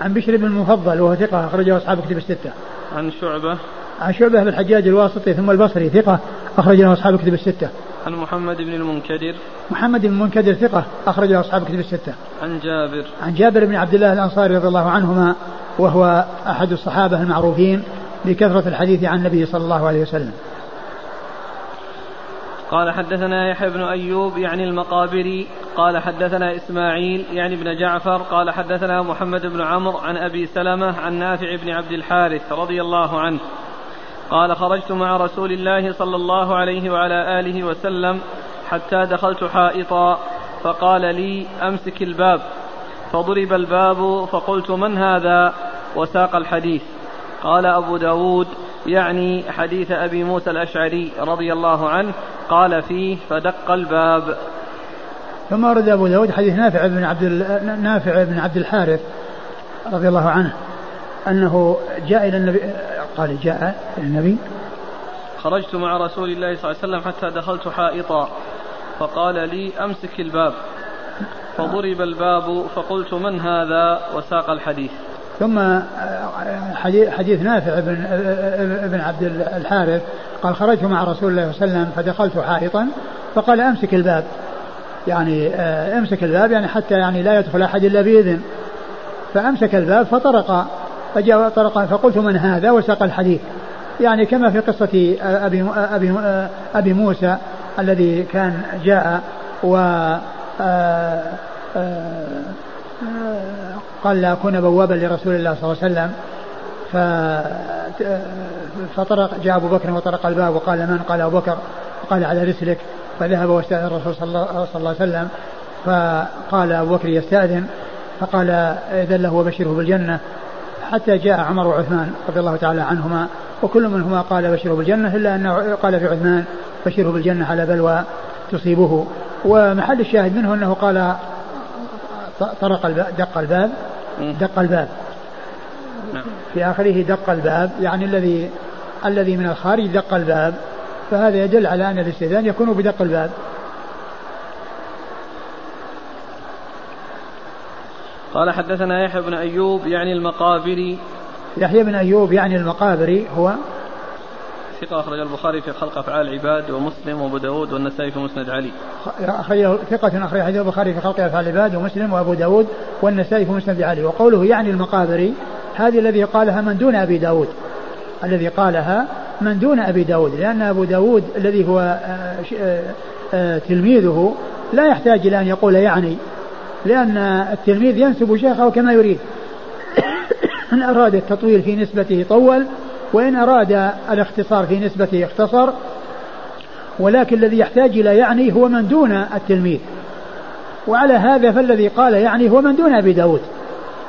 عن بشر بن المفضل وهو ثقة أخرجه أصحاب كتب الستة. عن شعبة. عن شعبة بن الحجاج الواسطي ثم البصري ثقة أخرج له أصحاب كتب الستة. عن محمد بن المنكدر. محمد بن المنكدر ثقة أخرج له أصحاب كتب الستة. عن جابر. عن جابر بن عبد الله الأنصاري رضي الله عنهما وهو أحد الصحابة المعروفين بكثرة الحديث عن النبي صلى الله عليه وسلم. قال حدثنا يحيى بن أيوب يعني المقابري. قال حدثنا إسماعيل يعني ابن جعفر. قال حدثنا محمد بن عمرو عن أبي سلمة عن نافع بن عبد الحارث رضي الله عنه. قال خرجت مع رسول الله صلى الله عليه وعلى آله وسلم حتى دخلت حائطا فقال لي أمسك الباب. فضرب الباب فقلت من هذا؟ وساق الحديث. قال أبو داود يعني حديث أبي موسى الأشعري رضي الله عنه قال فيه فدق الباب. ثم ورد أبو داود حديث نافع بن عبد نافع بن عبد الحارث رضي الله عنه أنه جاء إلى النبي قال جاء النبي خرجت مع رسول الله صلى الله عليه وسلم حتى دخلت حائطا. فقال لي أمسك الباب. فضرب الباب فقلت من هذا؟ وساق الحديث. ثم حديث نافع بن ابن عبد الحارث. قال خرجت مع رسول الله صلى الله عليه وسلم فدخلت حائطا. فقال أمسك الباب. يعني آه، أمسك الباب يعني حتى يعني لا يدخل أحد إلا بإذن. فأمسك الباب فطرق. فجاء طرقا فقلت من هذا؟ وساق الحديث. يعني كما في قصة أبي, أبي, أبي موسى الذي كان جاء و آه، آه، قال لا أكون بوابا لرسول الله صلى الله عليه وسلم. فطرق جاء أبو بكر وطرق الباب وقال من؟ قال أبو بكر. قال على رسلك. فذهب واستأذن الرسول صلى الله عليه وسلم. فقال أبو بكر يستأذن. فقال إذن له وبشره بالجنة. حتى جاء عمر وعثمان رضي الله تعالى عنهما وكل منهما قال بشره بالجنة إلا أنه قال في عثمان بشره بالجنة على بلوى تصيبه. ومحل الشاهد منه أنه قال طرق الباب دق الباب دق الباب. في آخره دق الباب يعني الذي الذي من الخارج دق الباب. فهذا يدل على أن الاستئذان يكون بدق الباب. قال حدثنا يحيى بن أيوب يعني المقابري. يحيى بن أيوب يعني المقابري هو ثقة أخرج البخاري في خلق أفعال العباد ومسلم وأبو داود والنسائي في مسند علي. ثقة أخرج حديث البخاري في خلق أفعال العباد ومسلم وأبو داود والنسائي في مسند علي. وقوله يعني المقابري هذه الذي قالها من دون أبي داود. الذي قالها من دون أبي داود لأن أبو داود الذي هو آه، آه، آه، تلميذه لا يحتاج إلى أن يقول يعني لأن التلميذ ينسب شيخه كما يريد. [COUGHS] إن أراد التطويل في نسبته طول وإن أراد الاختصار في نسبته اختصر. ولكن الذي يحتاج إلى يعني هو من دون التلميذ. وعلى هذا فالذي قال يعني هو من دون أبي داود.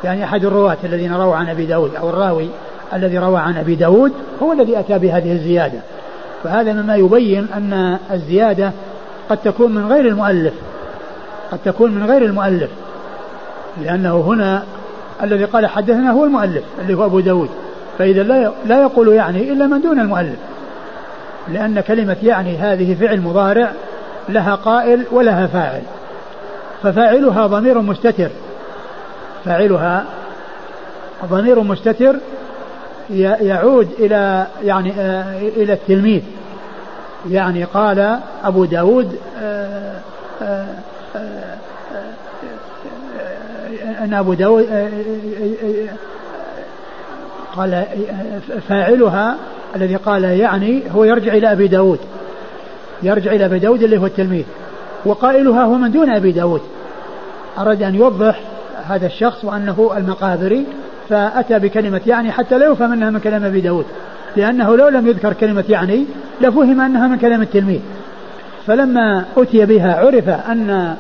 يعني أحد الرواة الذين رووا عن أبي داود أو الراوي الذي روى عن أبي داود هو الذي أتى بهذه الزيادة. فهذا مما يبين أن الزيادة قد تكون من غير المؤلف. قد تكون من غير المؤلف لأنه هنا الذي قال حدثنا هو المؤلف اللي هو أبو داود. فإذا لا لا يقول يعني إلا من دون المؤلف لأن كلمة يعني هذه فعل مضارع لها قائل ولها فاعل. ففاعلها ضمير مستتر. فاعلها ضمير مستتر يعود إلى يعني آه، إلى التلميذ. يعني قال أبو داود آه، آه، أن أبو داود قال فاعلها الذي قال يعني هو يرجع إلى أبي داود يرجع إلى أبي داود اللي هو التلميذ وقائلها هو من دون أبي داود أراد أن يوضح هذا الشخص وأنه المقابري فأتى بكلمة يعني حتى لا يفهم أنها من كلام أبي داود لأنه لو لم يذكر كلمة يعني لفهم أنها من كلام التلميذ فلما أتي بها عرف أن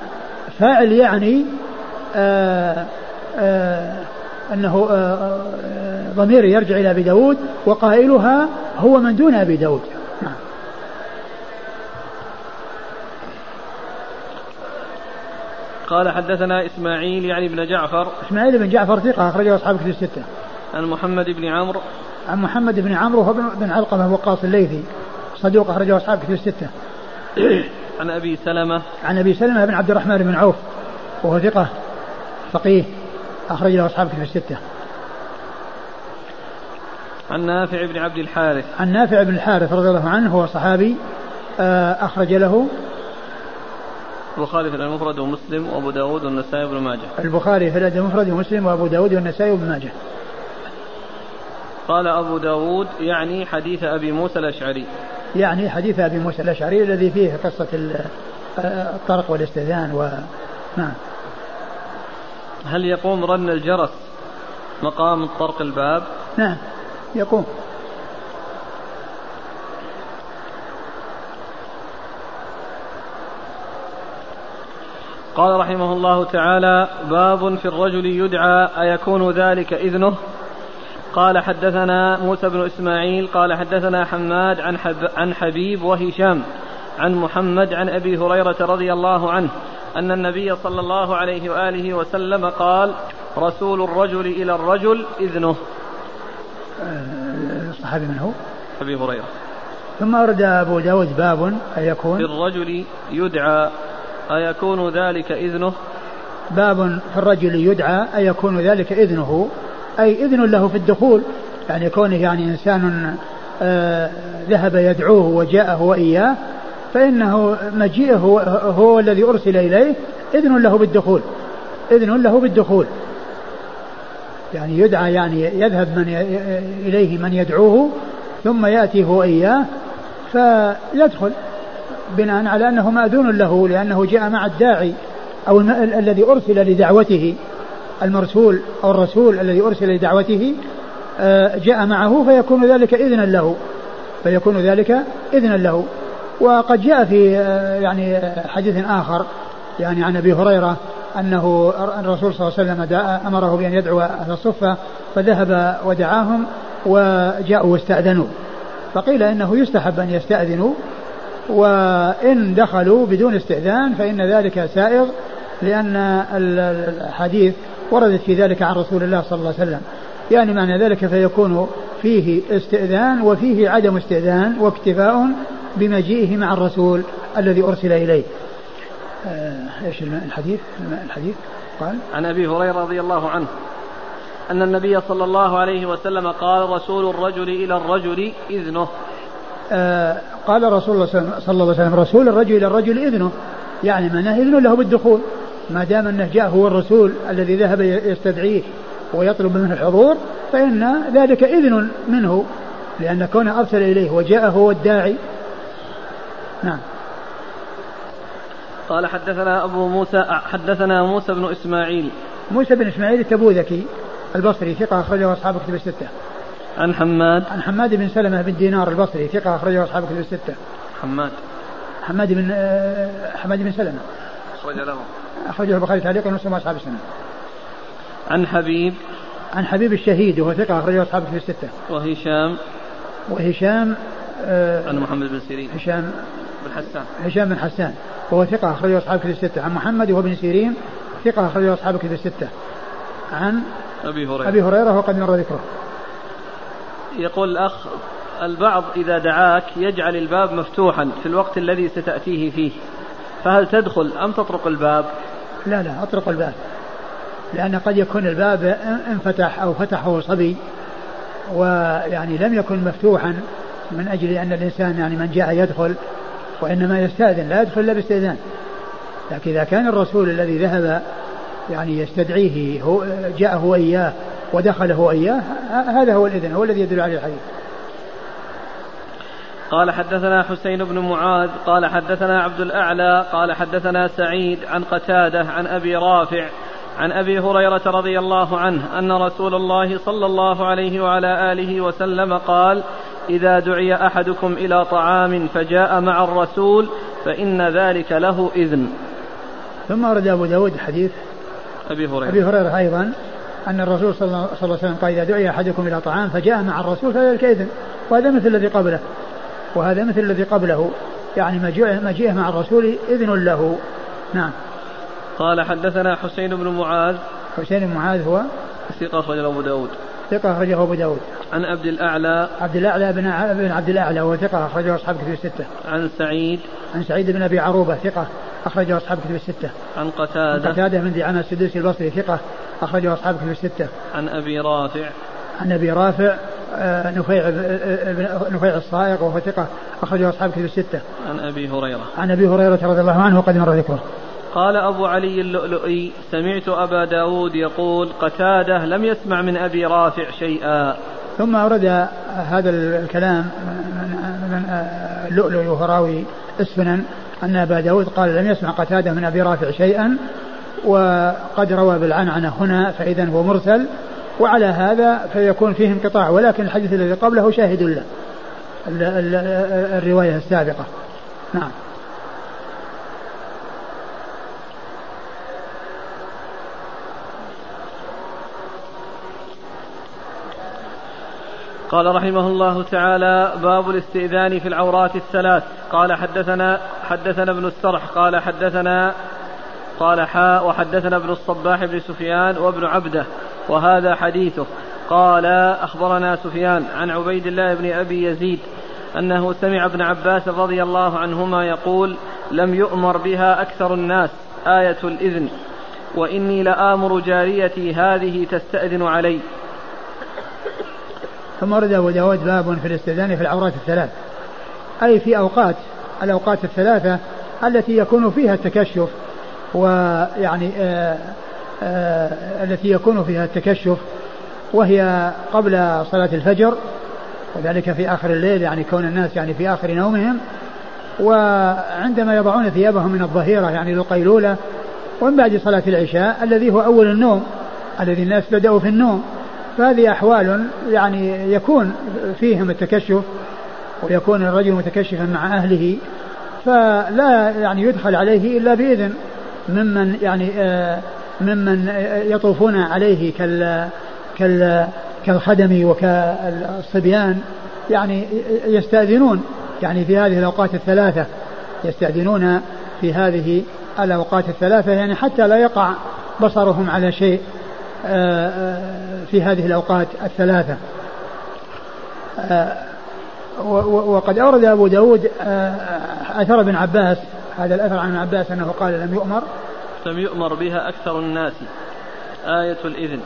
فاعل يعني آآ آه، آآ آه، أنه آآ آه، ضمير يرجع إلى أبي داود وقائلها هو من دون أبي داود. قال حدثنا إسماعيل يعني بن جعفر. إسماعيل بن جعفر ثقة أخرجه أصحاب كتب الستة. عن محمد بن عمرو. عن محمد بن عمرو بن علقمة وقاص الليثي صدوق أخرجه أصحاب كتب الستة. عن أبي سلمة. عن أبي سلمة بن عبد الرحمن بن عوف وهو ثقة فقيه أخرج له أصحاب كتب الستة. عن نافع بن عبد الحارث. عن نافع بن الحارث رضي الله عنه هو صحابي آه، أخرج له البخاري في المفرد ومسلم وأبو داود والنسائي وابن ماجه. البخاري في المفرد ومسلم وأبو داود والنسائي وابن ماجه. قال أبو داود يعني حديث أبي موسى الأشعري. يعني حديث أبي موسى الأشعري الذي فيه قصة الطرق والاستئذان و نعم. هل يقوم رن الجرس مقام طرق الباب؟ نعم يقوم. قال رحمه الله تعالى باب في الرجل يدعى أيكون ذلك إذنه؟ قال حدثنا موسى بن إسماعيل قال حدثنا حماد عن, حب عن حبيب وهشام عن محمد عن أبي هريرة رضي الله عنه أن النبي صلى الله عليه وآله وسلم قال رسول الرجل إلى الرجل إذنه. الصحابي من هو؟ أبي هريرة. ثم أرد أبو داود باب أيكون في الرجل يدعى أيكون ذلك إذنه. باب في الرجل يدعى أيكون ذلك إذنه. أي إذن له في الدخول. يعني كونه يعني إنسان آه ذهب يدعوه وجاءه وإياه فإنه مجيئه هو الذي أرسل إليه إذن له بالدخول. إذن له بالدخول. يعني يدعى يعني يذهب من إليه من يدعوه ثم يأتي هو إياه فيدخل. بناء على أنه مأذون له لأنه جاء مع الداعي أو الذي أرسل لدعوته. المرسول أو الرسول الذي أرسل لدعوته آه، جاء معه فيكون ذلك إذنا له. فيكون ذلك إذنا له. وقد جاء في آه، يعني حديث آخر يعني عن أبي هريرة أنه الرسول صلى الله عليه وسلم أمره بأن يدعو أهل الصفة فذهب ودعاهم وجاءوا واستأذنوا. فقيل إنه يستحب أن يستأذنوا وإن دخلوا بدون استئذان فإن ذلك سائغ لأن الحديث وردت في ذلك عن رسول الله صلى الله عليه وسلم. يعني معنى ذلك فيكون فيه استئذان وفيه عدم استئذان واكتفاء بمجيئه مع الرسول الذي أرسل إليه. آه إيش الحديث؟ الحديث؟ قال عن أبي هريرة رضي الله عنه أن النبي صلى الله عليه وسلم قال رسول الرجل إلى الرجل إذنه. آه قال رسول الله صلى الله عليه وسلم رسول الرجل إلى الرجل إذنه. يعني معناه اذن له بالدخول. ما دام أنه جاء هو الرسول الذي ذهب يستدعيه ويطلب منه الحضور فإن ذلك إذن منه لأن كونه أرسل إليه وجاء هو الداعي. نعم. قال حدثنا أبو موسى حدثنا موسى بن إسماعيل. موسى بن إسماعيل التبوذكي البصري ثقة أخرجه أصحاب كتب الستة. عن حماد. عن حماد بن سلمة بن دينار البصري ثقة أخرجه أصحاب كتب الستة. حماد. حماد بن آه، حماد بن سلمة. أخرج له. أخرجه البخاري تعليقا ومسلم أصحاب السنة. عن حبيب. عن حبيب الشهيد وهو ثقة أخرجه أصحاب كتب الستة. وهشام. وهشام آه عن محمد بن سيرين. هشام. بن حسان. هشام بن حسان وهو ثقة أخرجه أصحاب كتب الستة. عن محمد وهو ابن سيرين ثقة أخرجه أصحاب كتب الستة. عن أبي هريرة. أبي هريرة وقد مر ذكره. يقول الأخ البعض إذا دعاك يجعل الباب مفتوحا في الوقت الذي ستأتيه فيه. فهل تدخل أم تطرق الباب؟ لا لا أطرق الباب. لأن قد يكون الباب انفتح أو فتحه صبي ويعني لم يكن مفتوحا من أجل أن الإنسان يعني من جاء يدخل وإنما يستأذن لا يدخل إلا باستئذان. لكن إذا كان الرسول الذي ذهب يعني يستدعيه هو جاء هو إياه ودخل هو إياه هذا هو الإذن هو الذي يدل عليه الحديث. قال حدثنا حسين بن معاذ قال حدثنا عبد الأعلى قال حدثنا سعيد عن قتادة عن أبي رافع عن أبي هريرة رضي الله عنه أن رسول الله صلى الله عليه وعلى آله وسلم قال إذا دعي أحدكم إلى طعام فجاء مع الرسول فإن ذلك له إذن. ثم ورد أبو داود حديث أبي هريرة. أبي هريرة أيضا أن الرسول صلى الله عليه وسلم قال إذا دعي أحدكم إلى طعام فجاء مع الرسول فذلك إذن. وهذا مثل الذي قبله. وهذا مثل الذي قبله يعني مجيئه مع الرسول إذن له. نعم. قال حدثنا حسين بن معاذ. حسين بن معاذ هو ثقة أخرجه أبو داود. ثقة أخرجه أبو داود. عن عبد الأعلى. عبد الأعلى بن بن عبد الأعلى وهو ثقة أخرجه أصحاب كتب الستة. عن سعيد. عن سعيد بن أبي عروبة ثقة أخرجه أصحاب كتب الستة. عن قتادة. عن قتادة من دعامة السدوسي البصري ثقة أخرجه أصحاب كتب الستة. عن أبي رافع. عن أبي رافع نفيع آه، نفيع الصائغ وهو ثقة أخرجه أصحاب كتب الستة. عن أبي هريرة. عن أبي هريرة رضي الله عنه وقد مر ذكره. قال أبو علي اللؤلؤي سمعت أبا داود يقول قتادة لم يسمع من أبي رافع شيئا ثم أورد هذا الكلام من اللؤلؤي وهو راوي السنن أن أبا داود قال لم يسمع قتادة من أبي رافع شيئا وقد روى بالعنعنة هنا فإذا هو مرسل وعلى هذا فيكون فيه انقطاع ولكن الحديث الذي قبله شاهد له. الرواية السابقة. نعم. قال رحمه الله تعالى باب الاستئذان في العورات الثلاث. قال حدثنا حدثنا ابن السرح قال حدثنا قال حاء وحدثنا ابن الصباح بن سفيان وابن عبده. وهذا حديثه قال أخبرنا سفيان عن عبيد الله بن أبي يزيد أنه سمع ابن عباس رضي الله عنهما يقول لم يؤمر بها أكثر الناس آية الإذن. وإني لآمر جاريتي هذه تستأذن علي. ثم ورد أبو داود باب في الاستئذان في العورات الثلاث. أي في أوقات الأوقات الثلاثة التي يكون فيها التكشف ويعني آه، التي يكون فيها التكشف وهي قبل صلاة الفجر وذلك في آخر الليل يعني كون الناس يعني في آخر نومهم. وعندما يضعون ثيابهم من الظهيرة يعني للقيلولة ومن بعد صلاة العشاء الذي هو أول النوم الذي الناس بدأوا في النوم فهذه أحوال يعني يكون فيهم التكشف ويكون الرجل متكشفا مع أهله فلا يعني يدخل عليه إلا بإذن ممن يعني آه ممن يطوفون عليه كال كال كالخدم وكالصبيان يعني يستأذنون يعني في هذه الأوقات الثلاثة يستأذنون في هذه الأوقات الثلاثة يعني حتى لا يقع بصرهم على شيء آه، آه، في هذه الأوقات الثلاثة. آه، وقد أورد أبو داود أثر ابن عباس هذا الأثر عن ابن عباس أنه قال لم يؤمر لم يؤمر بها أكثر الناس. آية الإذن.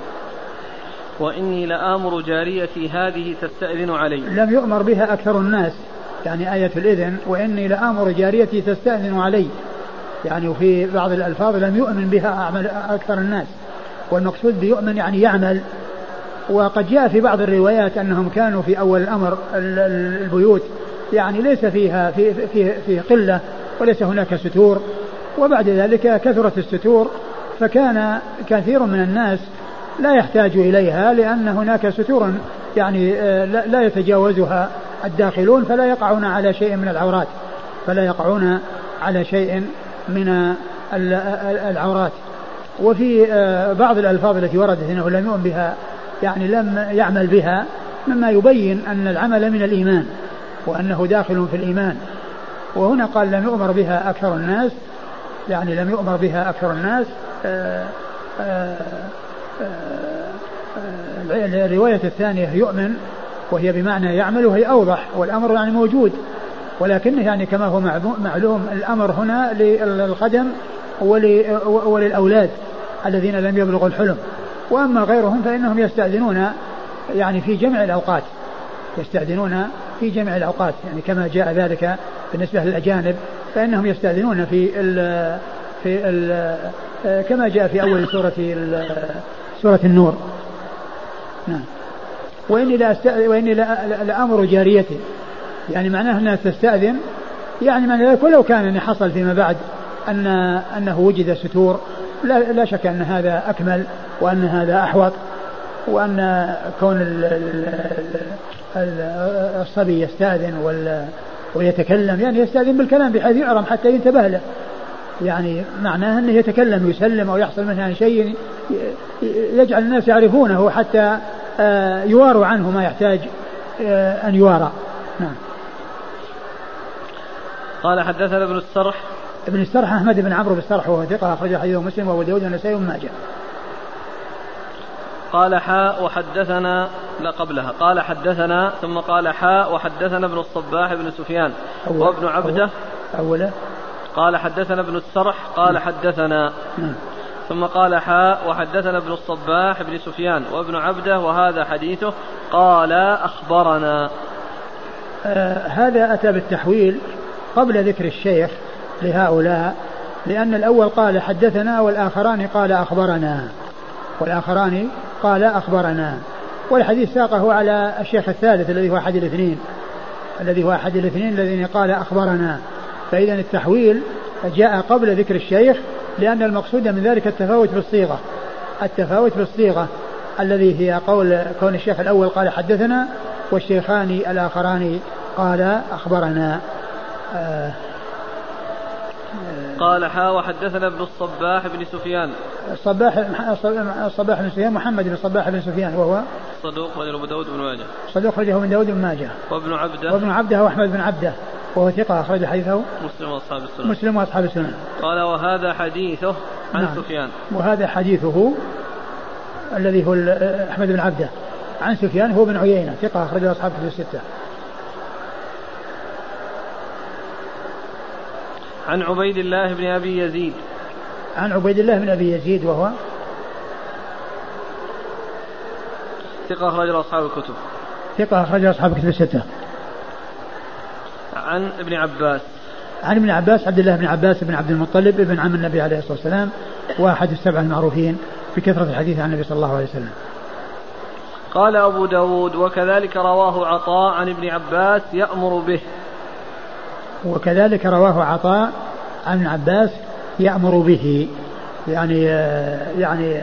وإني لآمر جاريتي هذه تستأذن علي. لم يؤمر بها أكثر الناس. يعني آية الإذن وإني لآمر جاريتي تستأذن علي. يعني وفي بعض الألفاظ لم يؤمن بها أعمل أكثر الناس. والمقصود بيؤمن يعني يعمل. وقد جاء في بعض الروايات أنهم كانوا في أول الأمر البيوت. يعني ليس فيها في, في, في قلة وليس هناك ستور. وبعد ذلك كثرت الستور فكان كثير من الناس لا يحتاج إليها لأن هناك ستور يعني آه، لا يتجاوزها الداخلون فلا يقعون على شيء من العورات فلا يقعون على شيء من العورات. وفي آه، بعض الألفاظ التي وردت أنه لم يؤمن بها يعني لم يعمل بها مما يبين أن العمل من الإيمان وأنه داخل في الإيمان. وهنا قال لم يؤمر بها أكثر الناس يعني لم يؤمر بها أكثر الناس الرواية الثانية يؤمن وهي بمعنى يعمل وهي أوضح والأمر يعني موجود ولكنه يعني كما هو معلوم الأمر هنا للخدم وللأولاد الذين لم يبلغوا الحلم. وأما غيرهم فإنهم يستأذنون يعني في جميع الأوقات يستأذنون في جميع الأوقات يعني كما جاء ذلك بالنسبة للأجانب فإنهم يستأذنون في ال في ال كما جاء في أول سورة سورة النور. نعم. وإني لا وإني لأمر جاريتي. يعني معناه أنها تستأذن. يعني معنى ذلك ولو كان أن حصل فيما بعد أن أنه وجد ستور لا, لا شك أن هذا أكمل وأن هذا أحوط وأن كون الصبي يستأذن ويتكلم يعني يستأذن بالكلام بحيث يعرم حتى ينتبه له. يعني معناه أنه يتكلم يسلم أو يحصل منه شيء يجعل الناس يعرفونه حتى آه، يواروا عنه ما يحتاج آه، أن يوارى. نعم. قال حدثنا ابن السرح. ابن السرح أحمد بن عمرو بن السرح وهو ثقة أخرج حديثه مسلم وأبو داود والنسائي وابن ماجه. قال حاء وحدثنا لا قبلها. قال حدثنا ثم قال حاء وحدثنا ابن الصباح بن سفيان. وابن عبده؟ أوله. قال حدثنا ابن السرح قال. حدثنا. ثم قال حاء وحدثنا ابن الصباح بن سفيان. وابن عبده وهذا حديثه قال أخبرنا. آه هذا أتى بالتحويل قبل ذكر الشيخ لهؤلاء لأن الأول قال حدثنا والآخران قال أخبرنا. والآخران قال أخبرنا. والحديث ساقه على الشيخ الثالث الذي هو أحد الاثنين الذي هو أحد الاثنين الذين قال أخبرنا. فإذا التحويل جاء قبل ذكر الشيخ لأن المقصود من ذلك التفاوت بالصيغة التفاوت بالصيغة الذي هي قول كون الشيخ الأول قال حدثنا والشيخان الآخران قال أخبرنا. آه قال حا وحدثنا ابن الصباح بن سفيان. الصباح الصباح بن سفيان محمد بن الصباح بن سفيان وهو صدوق رجله أبو داود بن ماجه. صدوق رجله من داود بن ماجه. وابن عبده. وابن عبده هو أحمد بن عبده وهو ثقة أخرج حديثه. مسلم وأصحاب السنن. مسلم وأصحاب السنن. قال وهذا حديثه عن نعم. سفيان. وهذا حديثه الذي هو أحمد بن عبده. عن سفيان هو بن عيينة ثقة أخرجه أصحاب الستة. عن عبيد الله بن أبي يزيد. عن عبيد الله بن أبي يزيد وهو ثقة أخرج أصحاب الكتب. ثقة أخرج أصحاب الكتب الستة. عن ابن عباس. عن ابن عباس عبد الله بن عباس بن عبد المطلب ابن عم النبي عليه الصلاة والسلام وأحد السبعة المعروفين بكثرة الحديث عن النبي صلى الله عليه وسلم. قال أبو داود وكذلك رواه عطاء عن ابن عباس يأمر به. وكذلك رواه عطاء عن ابن عباس يأمر به يعني يعني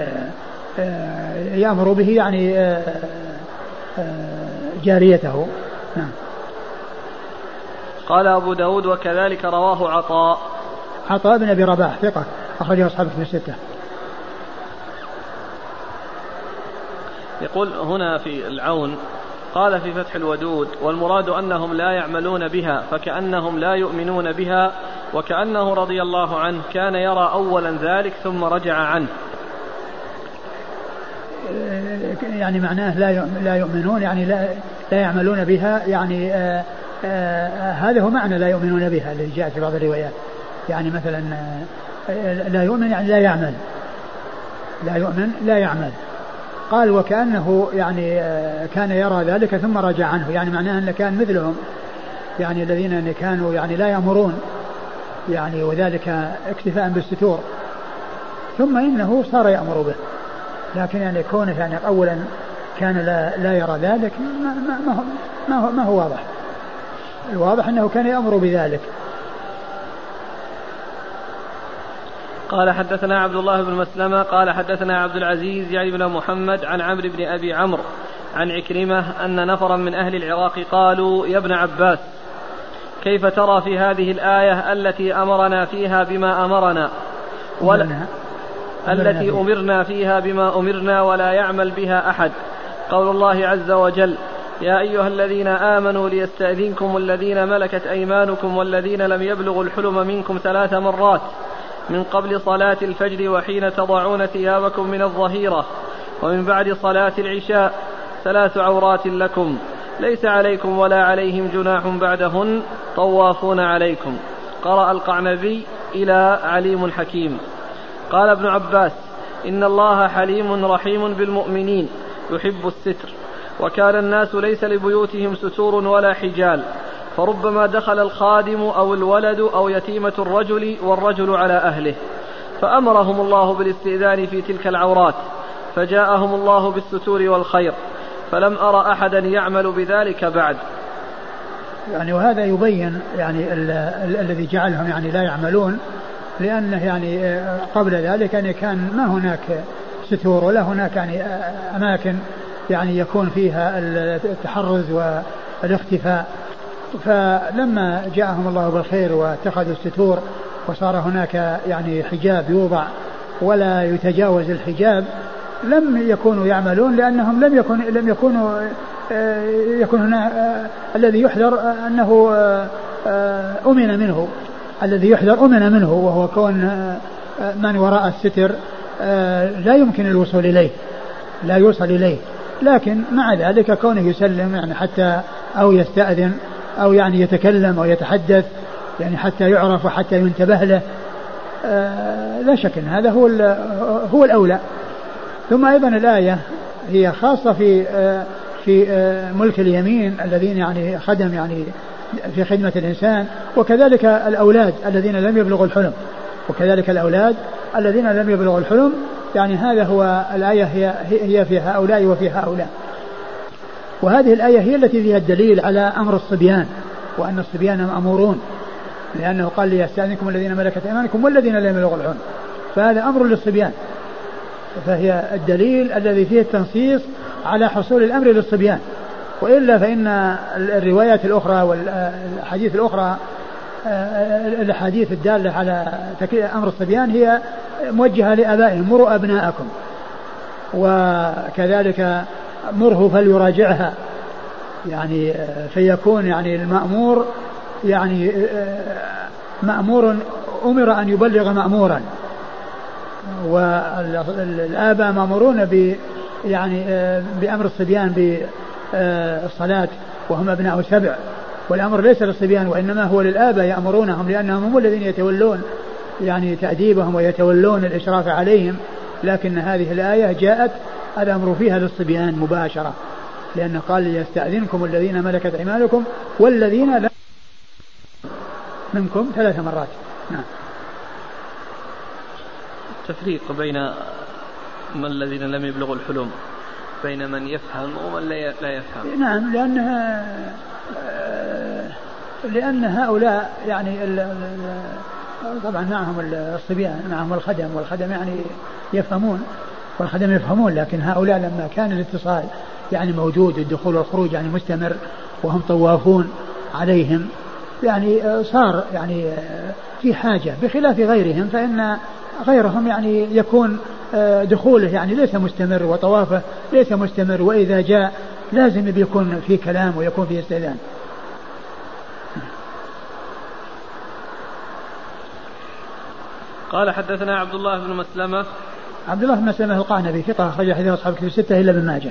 يأمر به يعني جاريته. نعم. قال أبو داود وكذلك رواه عطاء. عطاء بن أبي رباح ثقة أخرجه أصحاب في الستة. يقول هنا في العون قال في فتح الودود والمراد أنهم لا يعملون بها فكأنهم لا يؤمنون بها وكأنه رضي الله عنه كان يرى أولا ذلك ثم رجع عنه. يعني معناه لا لا يؤمنون يعني لا لا يعملون بها يعني آه آه هذا هو معنى لا يؤمنون بها الذي جاء في بعض الروايات. يعني مثلا آه لا يؤمن يعني لا يعمل. لا يؤمن لا يعمل. قال وكأنه يعني آه كان يرى ذلك ثم رجع عنه. يعني معناه أنه كان مثلهم. يعني الذين كانوا يعني لا يأمرون. يعني وذلك اكتفاء بالستور. ثم إنه صار يأمر به. لكن يعني كونه يعني أولا كان لا, لا يرى ذلك ما, ما, ما, هو, ما هو واضح. الواضح أنه كان يأمر بذلك. قال حدثنا عبد الله بن مسلمة قال حدثنا عبد العزيز يعني بن محمد عن عمرو بن أبي عمرو عن عكرمة أن نفرا من أهل العراق قالوا يا ابن عباس كيف ترى في هذه الآية التي أمرنا فيها بما أمرنا؟ ولا التي أمرنا فيها بما أمرنا ولا يعمل بها أحد. قول الله عز وجل يا أيها الذين آمنوا ليستأذنكم الذين ملكت أيمانكم والذين لم يبلغوا الحلم منكم ثلاث مرات. من قبل صلاة الفجر وحين تضعون ثيابكم من الظهيرة ومن بعد صلاة العشاء ثلاث عورات لكم. ليس عليكم ولا عليهم جناح بعدهن طوافون عليكم. قرأ القعنبي إلى عليم حكيم قال ابن عباس إن الله حليم رحيم بالمؤمنين يحب الستر. وكان الناس ليس لبيوتهم ستور ولا حجال. فربما دخل الخادم أو الولد أو يتيمة الرجل والرجل على أهله فأمرهم الله بالاستئذان في تلك العورات فجاءهم الله بالستور والخير فلم أرى أحدا يعمل بذلك بعد. يعني وهذا يبين يعني ال ال الذي جعلهم يعني لا يعملون لأنه يعني آه، قبل ذلك يعني كان ما هناك ستور ولا هناك يعني آه، أماكن يعني يكون فيها التحرز والاختفاء. فلما جاءهم الله بالخير واتخذوا الستور وصار هناك يعني حجاب يوضع ولا يتجاوز الحجاب لم يكونوا يعملون لأنهم لم يكن لم يكونوا آه، يكون هنا آه، الذي يحذر أنه آه، أمن منه. الذي يحذر أمن منه وهو كون من وراء الستر لا يمكن الوصول إليه لا يوصل إليه. لكن مع ذلك كونه يسلم يعني حتى أو يستأذن أو يعني يتكلم أو يتحدث يعني حتى يعرف وحتى ينتبه له. لا شك إن هذا هو هو الأولى. ثم أيضا الآية هي خاصة في آه، في آه، ملك اليمين الذين يعني خدم يعني في خدمة الإنسان وكذلك الأولاد الذين لم يبلغوا الحلم. وكذلك الأولاد الذين لم يبلغوا الحلم يعني هذا هو الآية هي هي في هؤلاء وفي هؤلاء. وهذه الآية هي التي فيها الدليل على أمر الصبيان وأن الصبيان مأمورون. لأنه قال ليستأذنكم الذين ملكت أيمانكم والذين لم يبلغوا الحلم. فهذا أمر للصبيان. فهي الدليل الذي فيه التنصيص على حصول الأمر للصبيان. وإلا فإن الروايات الأخرى والأحاديث الأخرى الأحاديث الدالة على أمر الصبيان هي موجهة لآبائهم مروا أبناءكم. وكذلك مره فليراجعها. يعني فيكون يعني المأمور يعني مأمور أمر أن يبلغ مأمورا. والآباء مأمورون ب يعني بأمر الصبيان بالصلاة وهم أبناء سبع. والأمر ليس للصبيان وإنما هو للآباء يأمرونهم لأنهم هم الذين يتولون يعني تأديبهم ويتولون الإشراف عليهم. لكن هذه الآية جاءت الأمر فيها للصبيان مباشرة لأنه قال ليستأذنكم الذين ملكت أيمانكم والذين لا منكم ثلاث مرات. نعم. التفريق بين من الذين لم يبلغوا الحلم بين من يفهم ومن لا يفهم. نعم لأنها لأن هؤلاء يعني طبعا معهم الصبيان معهم الخدم والخدم يعني يفهمون. والخدم يفهمون لكن هؤلاء لما كان الاتصال يعني موجود الدخول والخروج يعني مستمر وهم طوافون عليهم يعني صار يعني في حاجة بخلاف غيرهم فإن غيرهم يعني يكون دخوله يعني ليس مستمر وطوافه ليس مستمر وإذا جاء لازم يكون في كلام ويكون في استئذان. قال حدثنا عبد الله بن مسلمة عبد الله بن مسلمة القعنبي ثقة أخرج حديث أصحاب كتب الستة إلا ابن ماجه.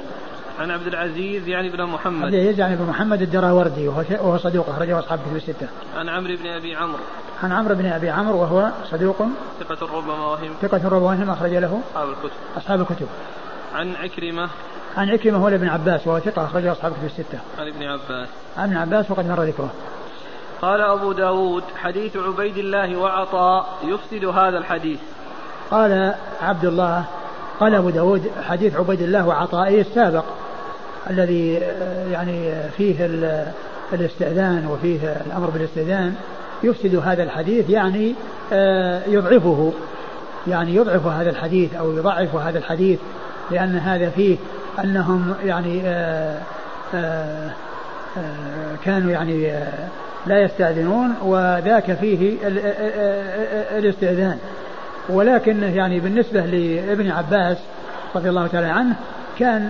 عن عبد العزيز يعني بن محمد. عبد العزيز يعني بن محمد الدراوردي وهو صدوق أخرجه أصحاب كتب الستة. عن عمرو بن أبي عمرو. عن عمرو بن أبي عمرو وهو صدوق. ثقة ربما وهم ثقة ربما وهم أخرج له أصحاب الكتب. أصحاب الكتب. عن عكرمة. عن عكرمة هو ابن عباس وهو ثقة أخرجه أصحاب الكتب الستة. عن ابن عباس. عن ابن عباس وقد مر ذكره. قال أبو داود حديث عبيد الله وعطاء يفسد هذا الحديث. قال عبد الله قال أبو داود حديث عبيد الله وعطائه السابق الذي يعني فيه الاستئذان وفيه الأمر بالاستئذان يفسد هذا الحديث يعني آه، يضعفه يعني يضعف هذا الحديث أو يضعف هذا الحديث لأن هذا فيه أنهم يعني آه، آه، كانوا يعني لا يستأذنون وذاك فيه الاستئذان. ولكن يعني بالنسبة لابن عباس رضي الله تعالى عنه كان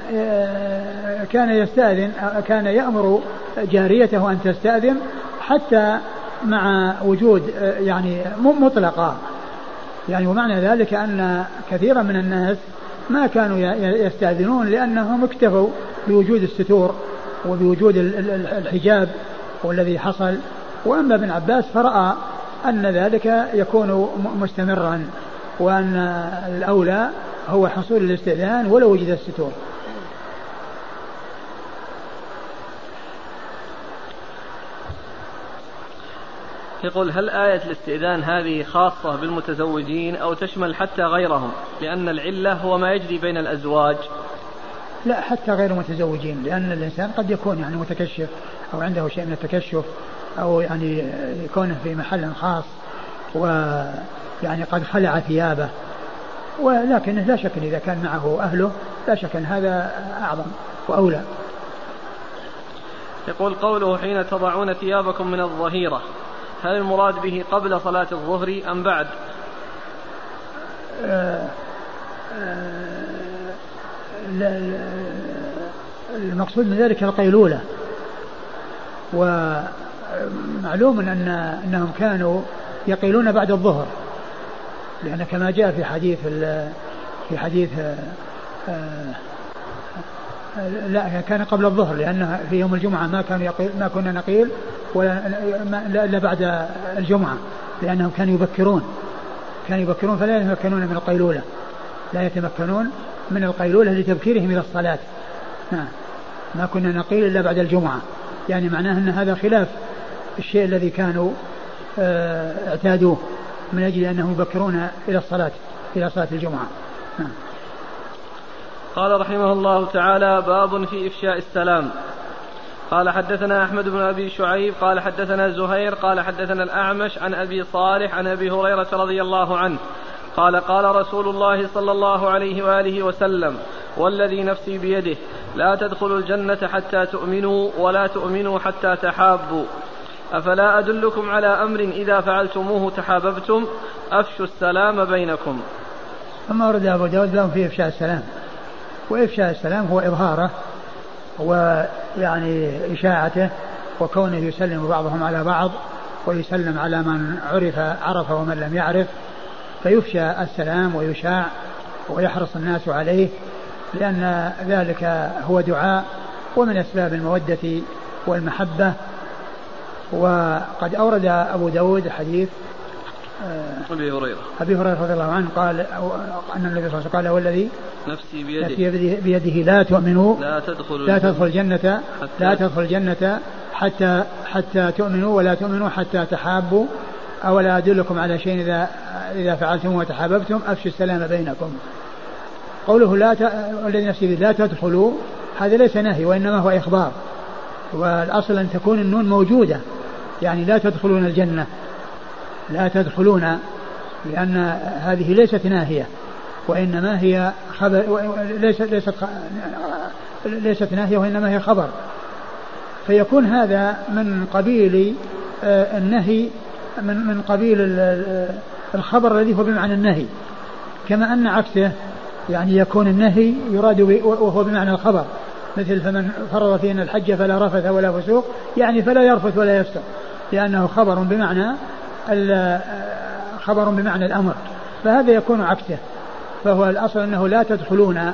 كان يستأذن كان يأمر جاريته أن تستأذن حتى مع وجود يعني مطلقة. يعني ومعنى ذلك أن كثيرا من الناس ما كانوا يستأذنون لأنهم اكتفوا بوجود الستور وبوجود الحجاب والذي حصل. وأما ابن عباس فرأى أن ذلك يكون مستمرا. وأن الأولى هو حصول الاستئذان ولو وجد الستور. يقول هل آية الاستئذان هذه خاصة بالمتزوجين أو تشمل حتى غيرهم؟ لأن العلة هو ما يجري بين الأزواج. لا حتى غير المتزوجين لأن الإنسان قد يكون يعني متكشف أو عنده شيء من التكشف أو يعني يكون في محل خاص ويعني قد خلع ثيابه. ولكنه لا شك إذا كان معه أهله لا شك أن هذا أعظم وأولى. يقول قوله حين تضعون ثيابكم من الظهيرة هل المراد به قبل صلاة الظهر أم بعد؟ آه آه المقصود من ذلك القيلولة. ومعلوم أن أنهم كانوا يقيلون بعد الظهر. لأن كما جاء في حديث في حديث آه، لا كان قبل الظهر لأن في يوم الجمعة ما كانوا يقيل ما كنا نقيل ولا إلا بعد الجمعة لأنهم كانوا يبكرون. كانوا يبكرون فلا يتمكنون من القيلولة. لا يتمكنون من القيلولة لتبكيرهم إلى الصلاة. نعم. ما كنا نقيل إلا بعد الجمعة. يعني معناه أن هذا خلاف الشيء الذي كانوا آه، اعتادوه. من أجل أنهم يبكرون إلى الصلاة إلى صلاة الجمعة. نعم. قال رحمه الله تعالى باب في إفشاء السلام. قال حدثنا أحمد بن أبي شعيب قال حدثنا زهير قال حدثنا الأعمش عن أبي صالح عن أبي هريرة رضي الله عنه. قال قال رسول الله صلى الله عليه وآله وسلم والذي نفسي بيده لا تدخلوا الجنة حتى تؤمنوا ولا تؤمنوا حتى تحابوا. أفلا أدلكم على أمر إذا فعلتموه تحاببتم؟ أفشوا السلام بينكم. ثم ورد أبو داود لهم في إفشاء السلام. وإفشاء السلام هو إظهاره ويعني إشاعته وكونه يسلم بعضهم على بعض ويسلم على من عرف عرف ومن لم يعرف. فيفشى السلام ويشاع ويحرص الناس عليه لأن ذلك هو دعاء ومن أسباب المودة والمحبة وقد أورد أبو داود حديث آه، أبي هريرة. أبي هريرة رضي الله عنه قال أن النبي صلى الله عليه وسلم قال والذي نفسي بيده. نفسي بيده لا تؤمنوا لا تدخلوا لا تدخل الجنة لا تدخل الجنة حتى حتى تؤمنوا ولا تؤمنوا حتى تحابوا أولا أدلكم على شيء إذا إذا فعلتم وتحاببتم أفشوا السلام بينكم. قوله لا ت... الذي نفسي لا تدخلوا هذا ليس نهي وإنما هو إخبار والأصل أن تكون النون موجودة. يعني لا تدخلون الجنة. لا تدخلون لأن هذه ليست ناهية وإنما هي خبر ليست ليست ليست ناهية وإنما هي خبر. فيكون هذا من قبيل آه، النهي من من قبيل الخبر الذي هو بمعنى النهي. كما أن عكسه يعني يكون النهي يراد وهو بمعنى الخبر. مثل فمن فرض فينا الحج فلا رفث ولا فسوق يعني فلا يرفث ولا يفسق. لأنه خبر بمعنى خبر بمعنى الأمر. فهذا يكون عكسه فهو الأصل أنه لا تدخلون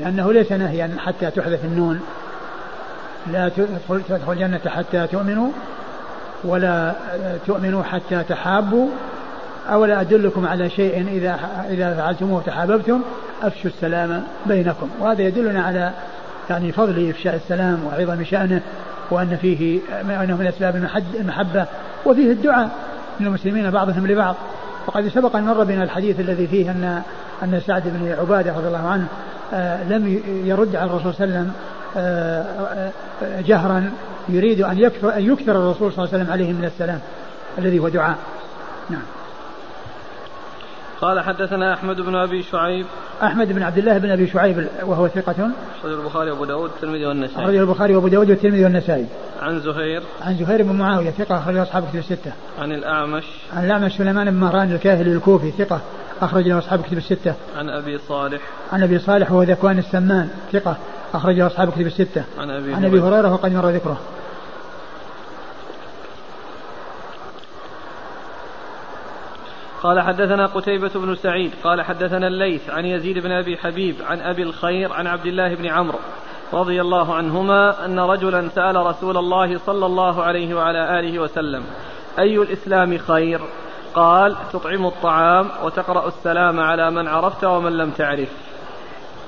لأنه ليس نهيا حتى تحذف النون. لا تدخل تدخل الجنة حتى تؤمنوا ولا تؤمنوا حتى تحابوا أولا أدلكم على شيء إذا إذا فعلتموه تحاببتم أفشوا السلام بينكم. وهذا يدلنا على يعني فضل إفشاء السلام وعظم شأنه. وأن فيه أنه من أسباب المحبة وفيه الدعاء من المسلمين بعضهم لبعض. وقد سبق أن مر بنا الحديث الذي فيه أن أن سعد بن عبادة رضي الله عنه آه لم يرد على الرسول صلى الله عليه وسلم آه آه جهرا يريد أن يكثر, أن يكثر الرسول صلى الله عليه وسلم عليه من السلام الذي هو دعاء. نعم. قال حدثنا أحمد بن أبي شعيب. أحمد بن عبد الله بن أبي شعيب وهو ثقة. أخرجه البخاري وأبو داود والترمذي والنسائي. أخرجه البخاري وأبو داود والترمذي والنسائي. عن زهير. عن زهير بن معاوية ثقة أخرجه أصحاب كتب الستة. عن الأعمش. عن الأعمش سليمان بن مهران الكاهلي الكوفي ثقة أخرج له أصحاب كتب الستة. عن أبي صالح. عن أبي صالح وهو ذكوان السمان ثقة أخرج له أصحاب كتب الستة. عن أبي عن أبي هريرة وقد مر ذكره. قال حدثنا قتيبة بن سعيد قال حدثنا الليث عن يزيد بن أبي حبيب عن أبي الخير عن عبد الله بن عمرو رضي الله عنهما أن رجلا سأل رسول الله صلى الله عليه وعلى آله وسلم أي الإسلام خير؟ قال تطعم الطعام وتقرأ السلام على من عرفت ومن لم تعرف.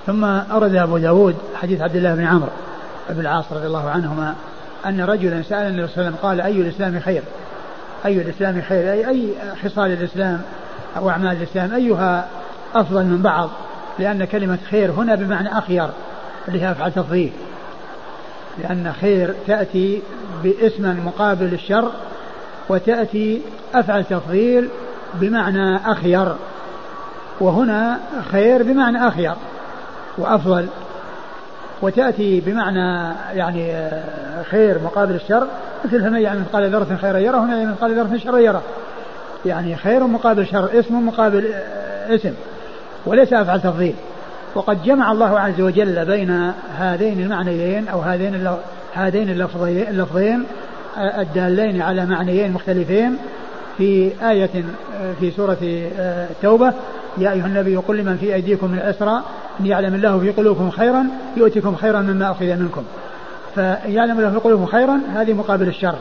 ثم أرد أبو داود حديث عبد الله بن عمرو بن العاص رضي الله عنهما أن رجلا سأل النبي صلى الله عليه وسلم قال أي الإسلام خير؟ أي الإسلام خير أي أي خصال الإسلام أو أعمال الإسلام أيها أفضل من بعض لأن كلمة خير هنا بمعنى أخير اللي هي أفعل تفضيل. لأن خير تأتي باسم مقابل الشر وتأتي أفعل تفضيل بمعنى أخير وهنا خير بمعنى أخير وأفضل. وتأتي بمعنى يعني خير مقابل الشر مثل فمن يعمل مثقال ذرة خيرا يره هنا يعمل مثقال ذرة شرا يره. يعني خير مقابل شر اسم مقابل اسم وليس أفعل تفضيل. وقد جمع الله عز وجل بين هذين المعنيين أو هذين هذين اللفظين الدالين على معنيين مختلفين. في آية في سورة التوبة يا أيها النبي قل لمن في أيديكم من الأسرى أن يعلم الله في قلوبكم خيرا يؤتكم خيرا مما أخذ منكم. فيعلم الله في قلوبكم خيرا هذه مقابل الشر.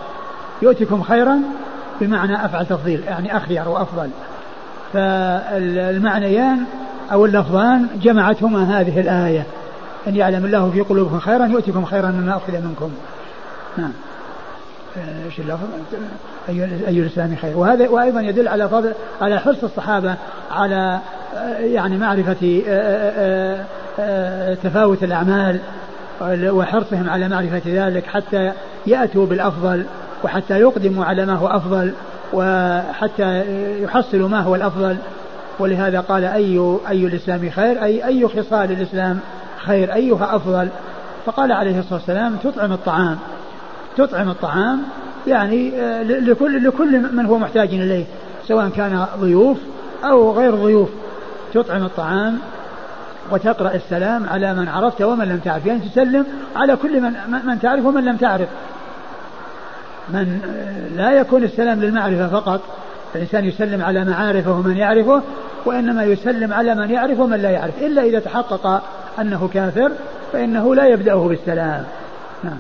يؤتكم خيرا بمعنى أفعل تفضيل يعني أخير وأفضل فالمعنيان أو اللفظان جمعتهما هذه الآية. أن يعلم الله في قلوبكم خيرا يؤتكم خيرا مما أخذ منكم. نعم. إيش اللفظ؟ اي الإسلام خير. وهذا وأيضا يدل على فضل على حرص الصحابة على يعني معرفة تفاوت الأعمال وحرصهم على معرفة ذلك حتى يأتوا بالأفضل وحتى يقدموا على ما هو أفضل وحتى يحصلوا ما هو الأفضل. ولهذا قال أي أي الإسلام خير؟ أي أي خصال الإسلام خير؟ أيها أفضل؟ فقال عليه الصلاة والسلام تطعم الطعام. تطعم الطعام يعني آه، لكل لكل من هو محتاج إليه سواء كان ضيوف أو غير ضيوف. تطعم الطعام وتقرأ السلام على من عرفت ومن لم تعرف. يعني تسلم على كل من من تعرف ومن لم تعرف. من لا يكون السلام للمعرفة فقط الانسان يسلم على معارفه ومن يعرفه وإنما يسلم على من يعرف ومن لا يعرف. إلا إذا تحقق أنه كافر فإنه لا يبدأه بالسلام. نعم.